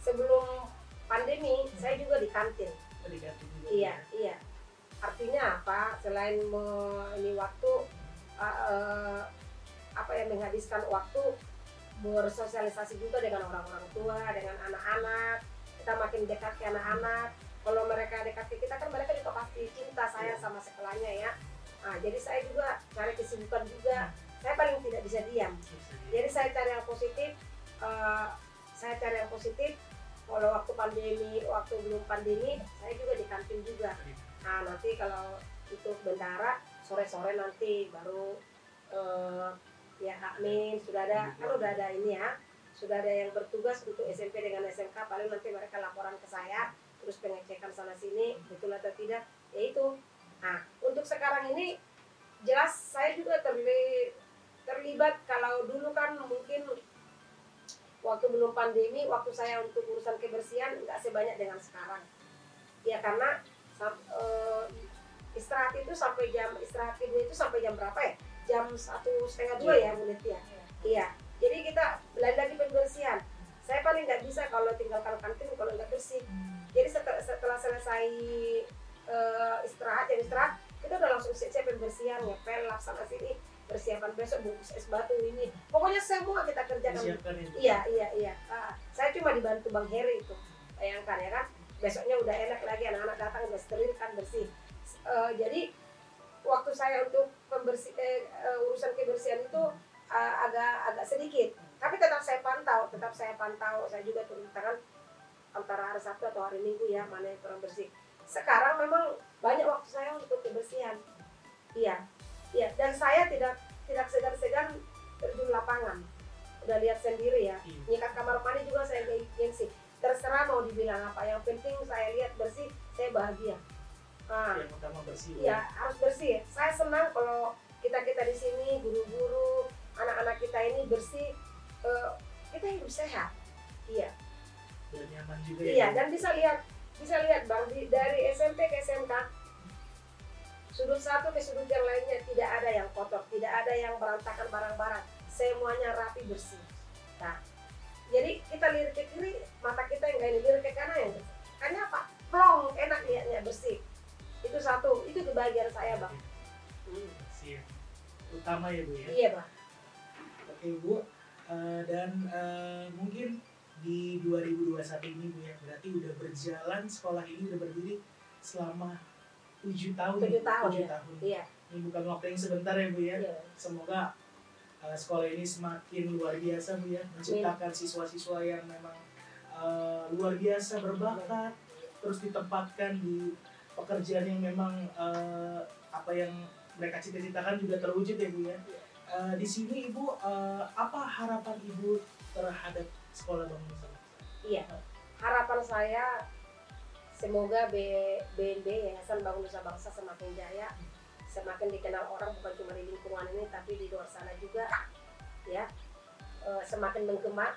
Sebelum pandemi, saya juga di kantin.
Juga.
Iya, iya. Artinya apa? Selain me- ini waktu uh, uh, apa yang menghabiskan waktu bersosialisasi juga dengan orang-orang tua, dengan anak-anak. Kita makin dekat ke anak-anak. Kalau mereka dekat ke kita kan mereka juga pasti cinta saya sama sekolahnya ya. Nah, jadi saya juga cari kesibukan juga. Saya paling tidak bisa diam. Jadi saya cari yang positif eh, saya cari yang positif. Kalau waktu pandemi waktu belum pandemi saya juga di kantin juga. Nah nanti kalau untuk bendara sore-sore nanti baru eh, ya admin sudah ada kan udah ada ini ya. Sudah ada yang bertugas untuk SMP dengan SMK paling nanti mereka laporan ke saya terus pengecekan sana sini betul atau tidak ya itu. Nah untuk sekarang ini jelas saya juga terli, terlibat kalau dulu kan mungkin waktu belum pandemi waktu saya untuk urusan kebersihan nggak sebanyak dengan sekarang. Ya karena eh, istirahat itu sampai jam istirahat ibu itu sampai jam berapa ya? Jam satu setengah dua ya Bu Netia iya. Jadi kita belajar lagi pembersihan saya paling nggak bisa kalau tinggalkan kantin kalau nggak bersih jadi setelah, setelah selesai eh, istirahat jam istirahat kita udah langsung siap-siap pembersihan ngepel lap sana sini persiapan besok bungkus es batu ini pokoknya semua kita kerjakan. Iya, iya, iya. Ah, saya cuma dibantu Bang Heri itu. Bayangkan ya kan, besoknya udah enak lagi anak-anak datang udah steril kan bersih. Eh, jadi waktu saya untuk pembersih eh, eh, urusan kebersihan itu ah, agak agak sedikit. Tapi tetap saya pantau, tetap saya pantau. Saya juga turun tangan antara hari Sabtu atau hari Minggu ya mana yang kurang bersih. Sekarang memang banyak waktu saya untuk kebersihan. Iya, iya. Dan saya tidak tidak segan-segan terjun lapangan. Udah lihat sendiri ya
Iya.
nyikat kamar mandi juga saya gengsi terserah mau dibilang apa yang penting saya lihat bersih saya bahagia nah,
Yang utama bersih. Bu.
ya harus bersih saya senang kalau kita kita di sini guru-guru anak-anak kita ini bersih eh, kita hidup sehat iya.
Dan nyaman juga
iya
ya.
Dan bisa lihat bisa lihat bang di- dari SMP ke SMK sudut satu ke sudut yang lainnya tidak ada yang kotor tidak ada yang berantakan barang-barang. Semuanya rapi bersih. Nah jadi kita lirik ke kiri mata kita yang gak ini lirik ke kanan yang karena apa? Plong enak lihatnya bersih. Itu satu itu kebahagiaan saya bang. Hmm.
Ya. Utama ya Bu ya.
iya bang.
Oke Bu, Eh, dan eh, mungkin di 2021 ini Bu ya, berarti udah berjalan sekolah ini udah berdiri selama tujuh tahun.
Tujuh tahun,
Tujuh
ya.
tahun.
iya
Ini bukan waktu yang sebentar ya Bu ya.
iya
Semoga eh, sekolah ini semakin luar biasa Bu ya, menciptakan siswa-siswa yang memang eh, luar biasa berbakat, terus ditempatkan di pekerjaan yang memang eh, apa yang mereka cita-citakan juga terwujud ya Bu ya. Eh, di sini Ibu eh, apa harapan Ibu terhadap sekolah Bangun Nusa?
Iya, harapan saya semoga BNB Yayasan Bangun Nusa Bangsa semakin jaya, semakin dikenal orang bukan cuma di lingkungan ini tapi di luar sana juga, ya, Eh, semakin menggema,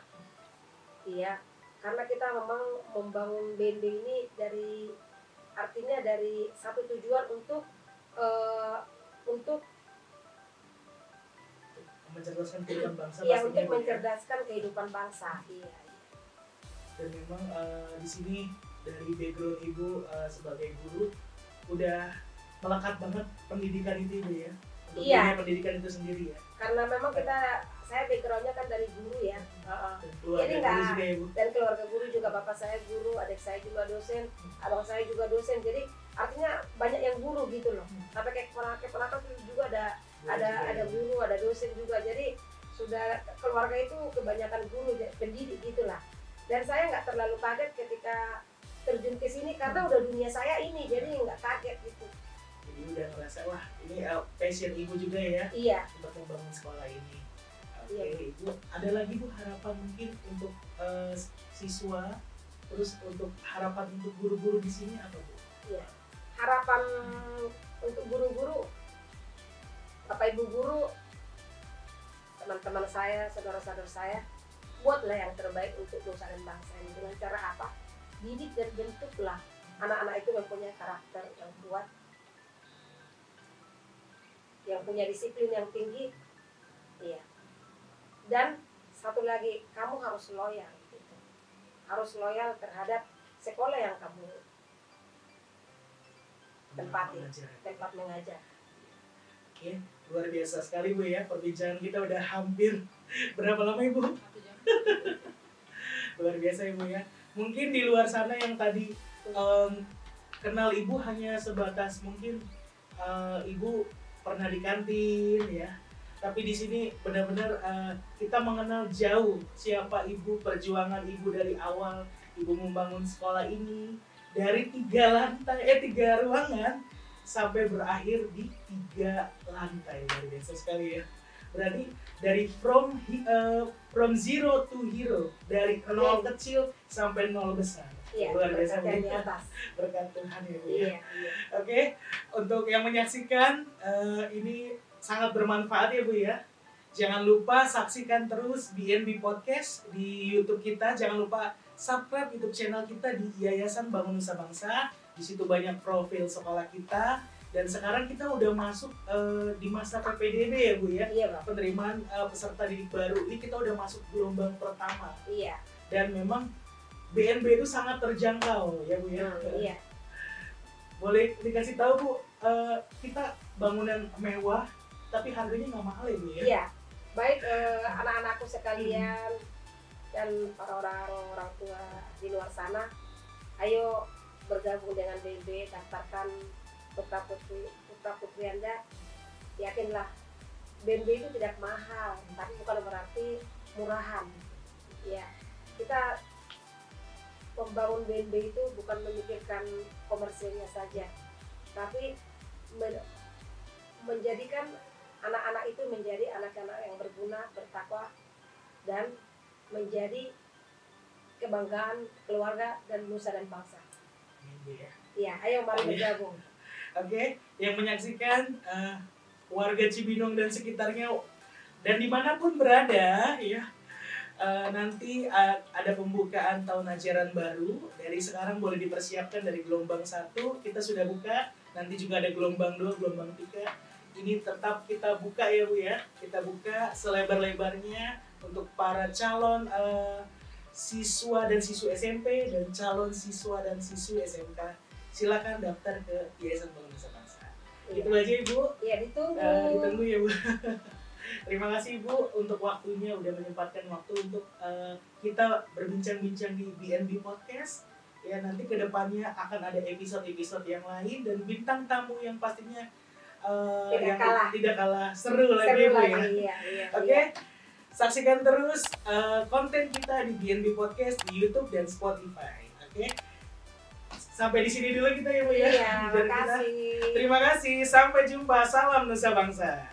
iya, karena kita memang membangun BNB ini dari artinya dari satu tujuan untuk eh, untuk
mencerdaskan kehidupan bangsa
ya
pastinya,
untuk
ya.
mencerdaskan kehidupan bangsa, iya.
dan memang eh, di sini dari background ibu eh, sebagai guru udah melekat banget pendidikan itu ibu ya Untuk
Iya.
dunia pendidikan itu sendiri ya
Karena memang kita saya backgroundnya kan dari guru ya.
Keluarga
Jadi nggak-
ya ibu
dan keluarga guru juga bapak saya guru adik saya juga dosen abang saya juga dosen jadi artinya banyak yang guru gitu loh sampai kayak keponakan keponakan juga ada ada
juga
ada guru ada dosen juga. Jadi sudah keluarga itu kebanyakan guru pendidik gitulah. Dan saya nggak terlalu kaget ketika terjun ke sini karena udah dunia saya ini jadi nggak kaget gitu.
Jadi udah ngerasa wah ini eh, passion ibu juga ya
iya.
untuk membangun sekolah ini. Oke
Iya, Bu.
ibu ada lagi bu harapan mungkin untuk eh, siswa? Terus untuk harapan untuk guru-guru di sini apa bu?
Harapan untuk guru-guru bapak ibu guru teman-teman saya saudara-saudara saya buatlah yang terbaik untuk nusa dan bangsa ini. Dengan cara apa? Didik dan bentuklah anak-anak itu mempunyai karakter yang kuat yang punya disiplin yang tinggi. Iya. Dan satu lagi kamu harus loyal gitu. harus loyal terhadap sekolah yang kamu Tempati. Tempat mengajar.
Oke, luar biasa sekali Bu ya. Perbincangan kita udah hampir berapa lama Ibu? Luar biasa Ibu ya. mungkin di luar sana yang tadi em, kenal ibu hanya sebatas mungkin eh, ibu pernah di kantin ya tapi di sini benar-benar eh, kita mengenal jauh siapa ibu perjuangan ibu dari awal ibu membangun sekolah ini dari tiga lantai eh tiga ruangan sampai berakhir di tiga lantai luar biasa sekali ya berarti dari from eh, from zero to hero dari nol kecil sampai nol besar
Iya,
luar biasa
berkat
Tuhan ya Bu ya.
Iya, iya.
Oke, untuk yang menyaksikan eh, ini sangat bermanfaat ya Bu ya. Jangan lupa saksikan terus BNB Podcast di YouTube kita. Jangan lupa subscribe YouTube channel kita di Yayasan Bangun Nusa Bangsa. Di situ banyak profil sekolah kita. Dan sekarang kita udah masuk eh, di masa PPDB ya Bu ya.
Iya, Bang.
Penerimaan eh, peserta didik baru ini kita udah masuk gelombang pertama.
Iya.
Dan memang BNB itu sangat terjangkau ya Bu ya.
Hmm, iya.
boleh dikasih tahu bu eh, kita bangunan mewah tapi harganya nggak mahal ya bu ya
Iya. Baik anak-anakku sekalian dan para orang orang tua di luar sana, ayo bergabung dengan BB, daftarkan putra putri putra putri anda. Yakinlah, BNB itu tidak mahal, tapi bukan berarti murahan. Ya, kita membangun BNB itu bukan memikirkan komersilnya saja, tapi men- menjadikan anak-anak itu menjadi anak-anak yang berguna, bertakwa, dan menjadi kebanggaan keluarga dan nusa dan bangsa.
Bu, ya.
Iya, ayo mari bergabung.
oke yang menyaksikan eh, warga Cibinong dan sekitarnya dan di mana pun berada ya eh, nanti eh, ada pembukaan tahun ajaran baru dari sekarang boleh dipersiapkan dari gelombang satu kita sudah buka nanti juga ada gelombang dua gelombang tiga ini tetap kita buka ya bu ya kita buka selebar-lebarnya untuk para calon eh, siswa dan siswa SMP dan calon siswa dan siswi SMK silakan daftar ke Yayasan Bangun Nusa Bangsa itu
Iya,
aja ibu
Iya, ditunggu.
Eh, ditunggu ya bu terima kasih bu untuk waktunya udah menyempatkan waktu untuk eh, kita berbincang-bincang di BNB Podcast ya nanti ke depannya akan ada episode-episode yang lain dan bintang tamu yang pastinya eh,
Tidak
yang
kalah.
tidak kalah seru, lagi
Seru
bu
lagi,
ya
iya, iya.
Oke,
iya.
Saksikan terus eh, konten kita di BNB Podcast di YouTube dan Spotify. Oke, sampai di sini dulu kita ya bu ya.
Iya,
Biar kita-
makasih.
Terima kasih, sampai jumpa. Salam Nusa Bangsa.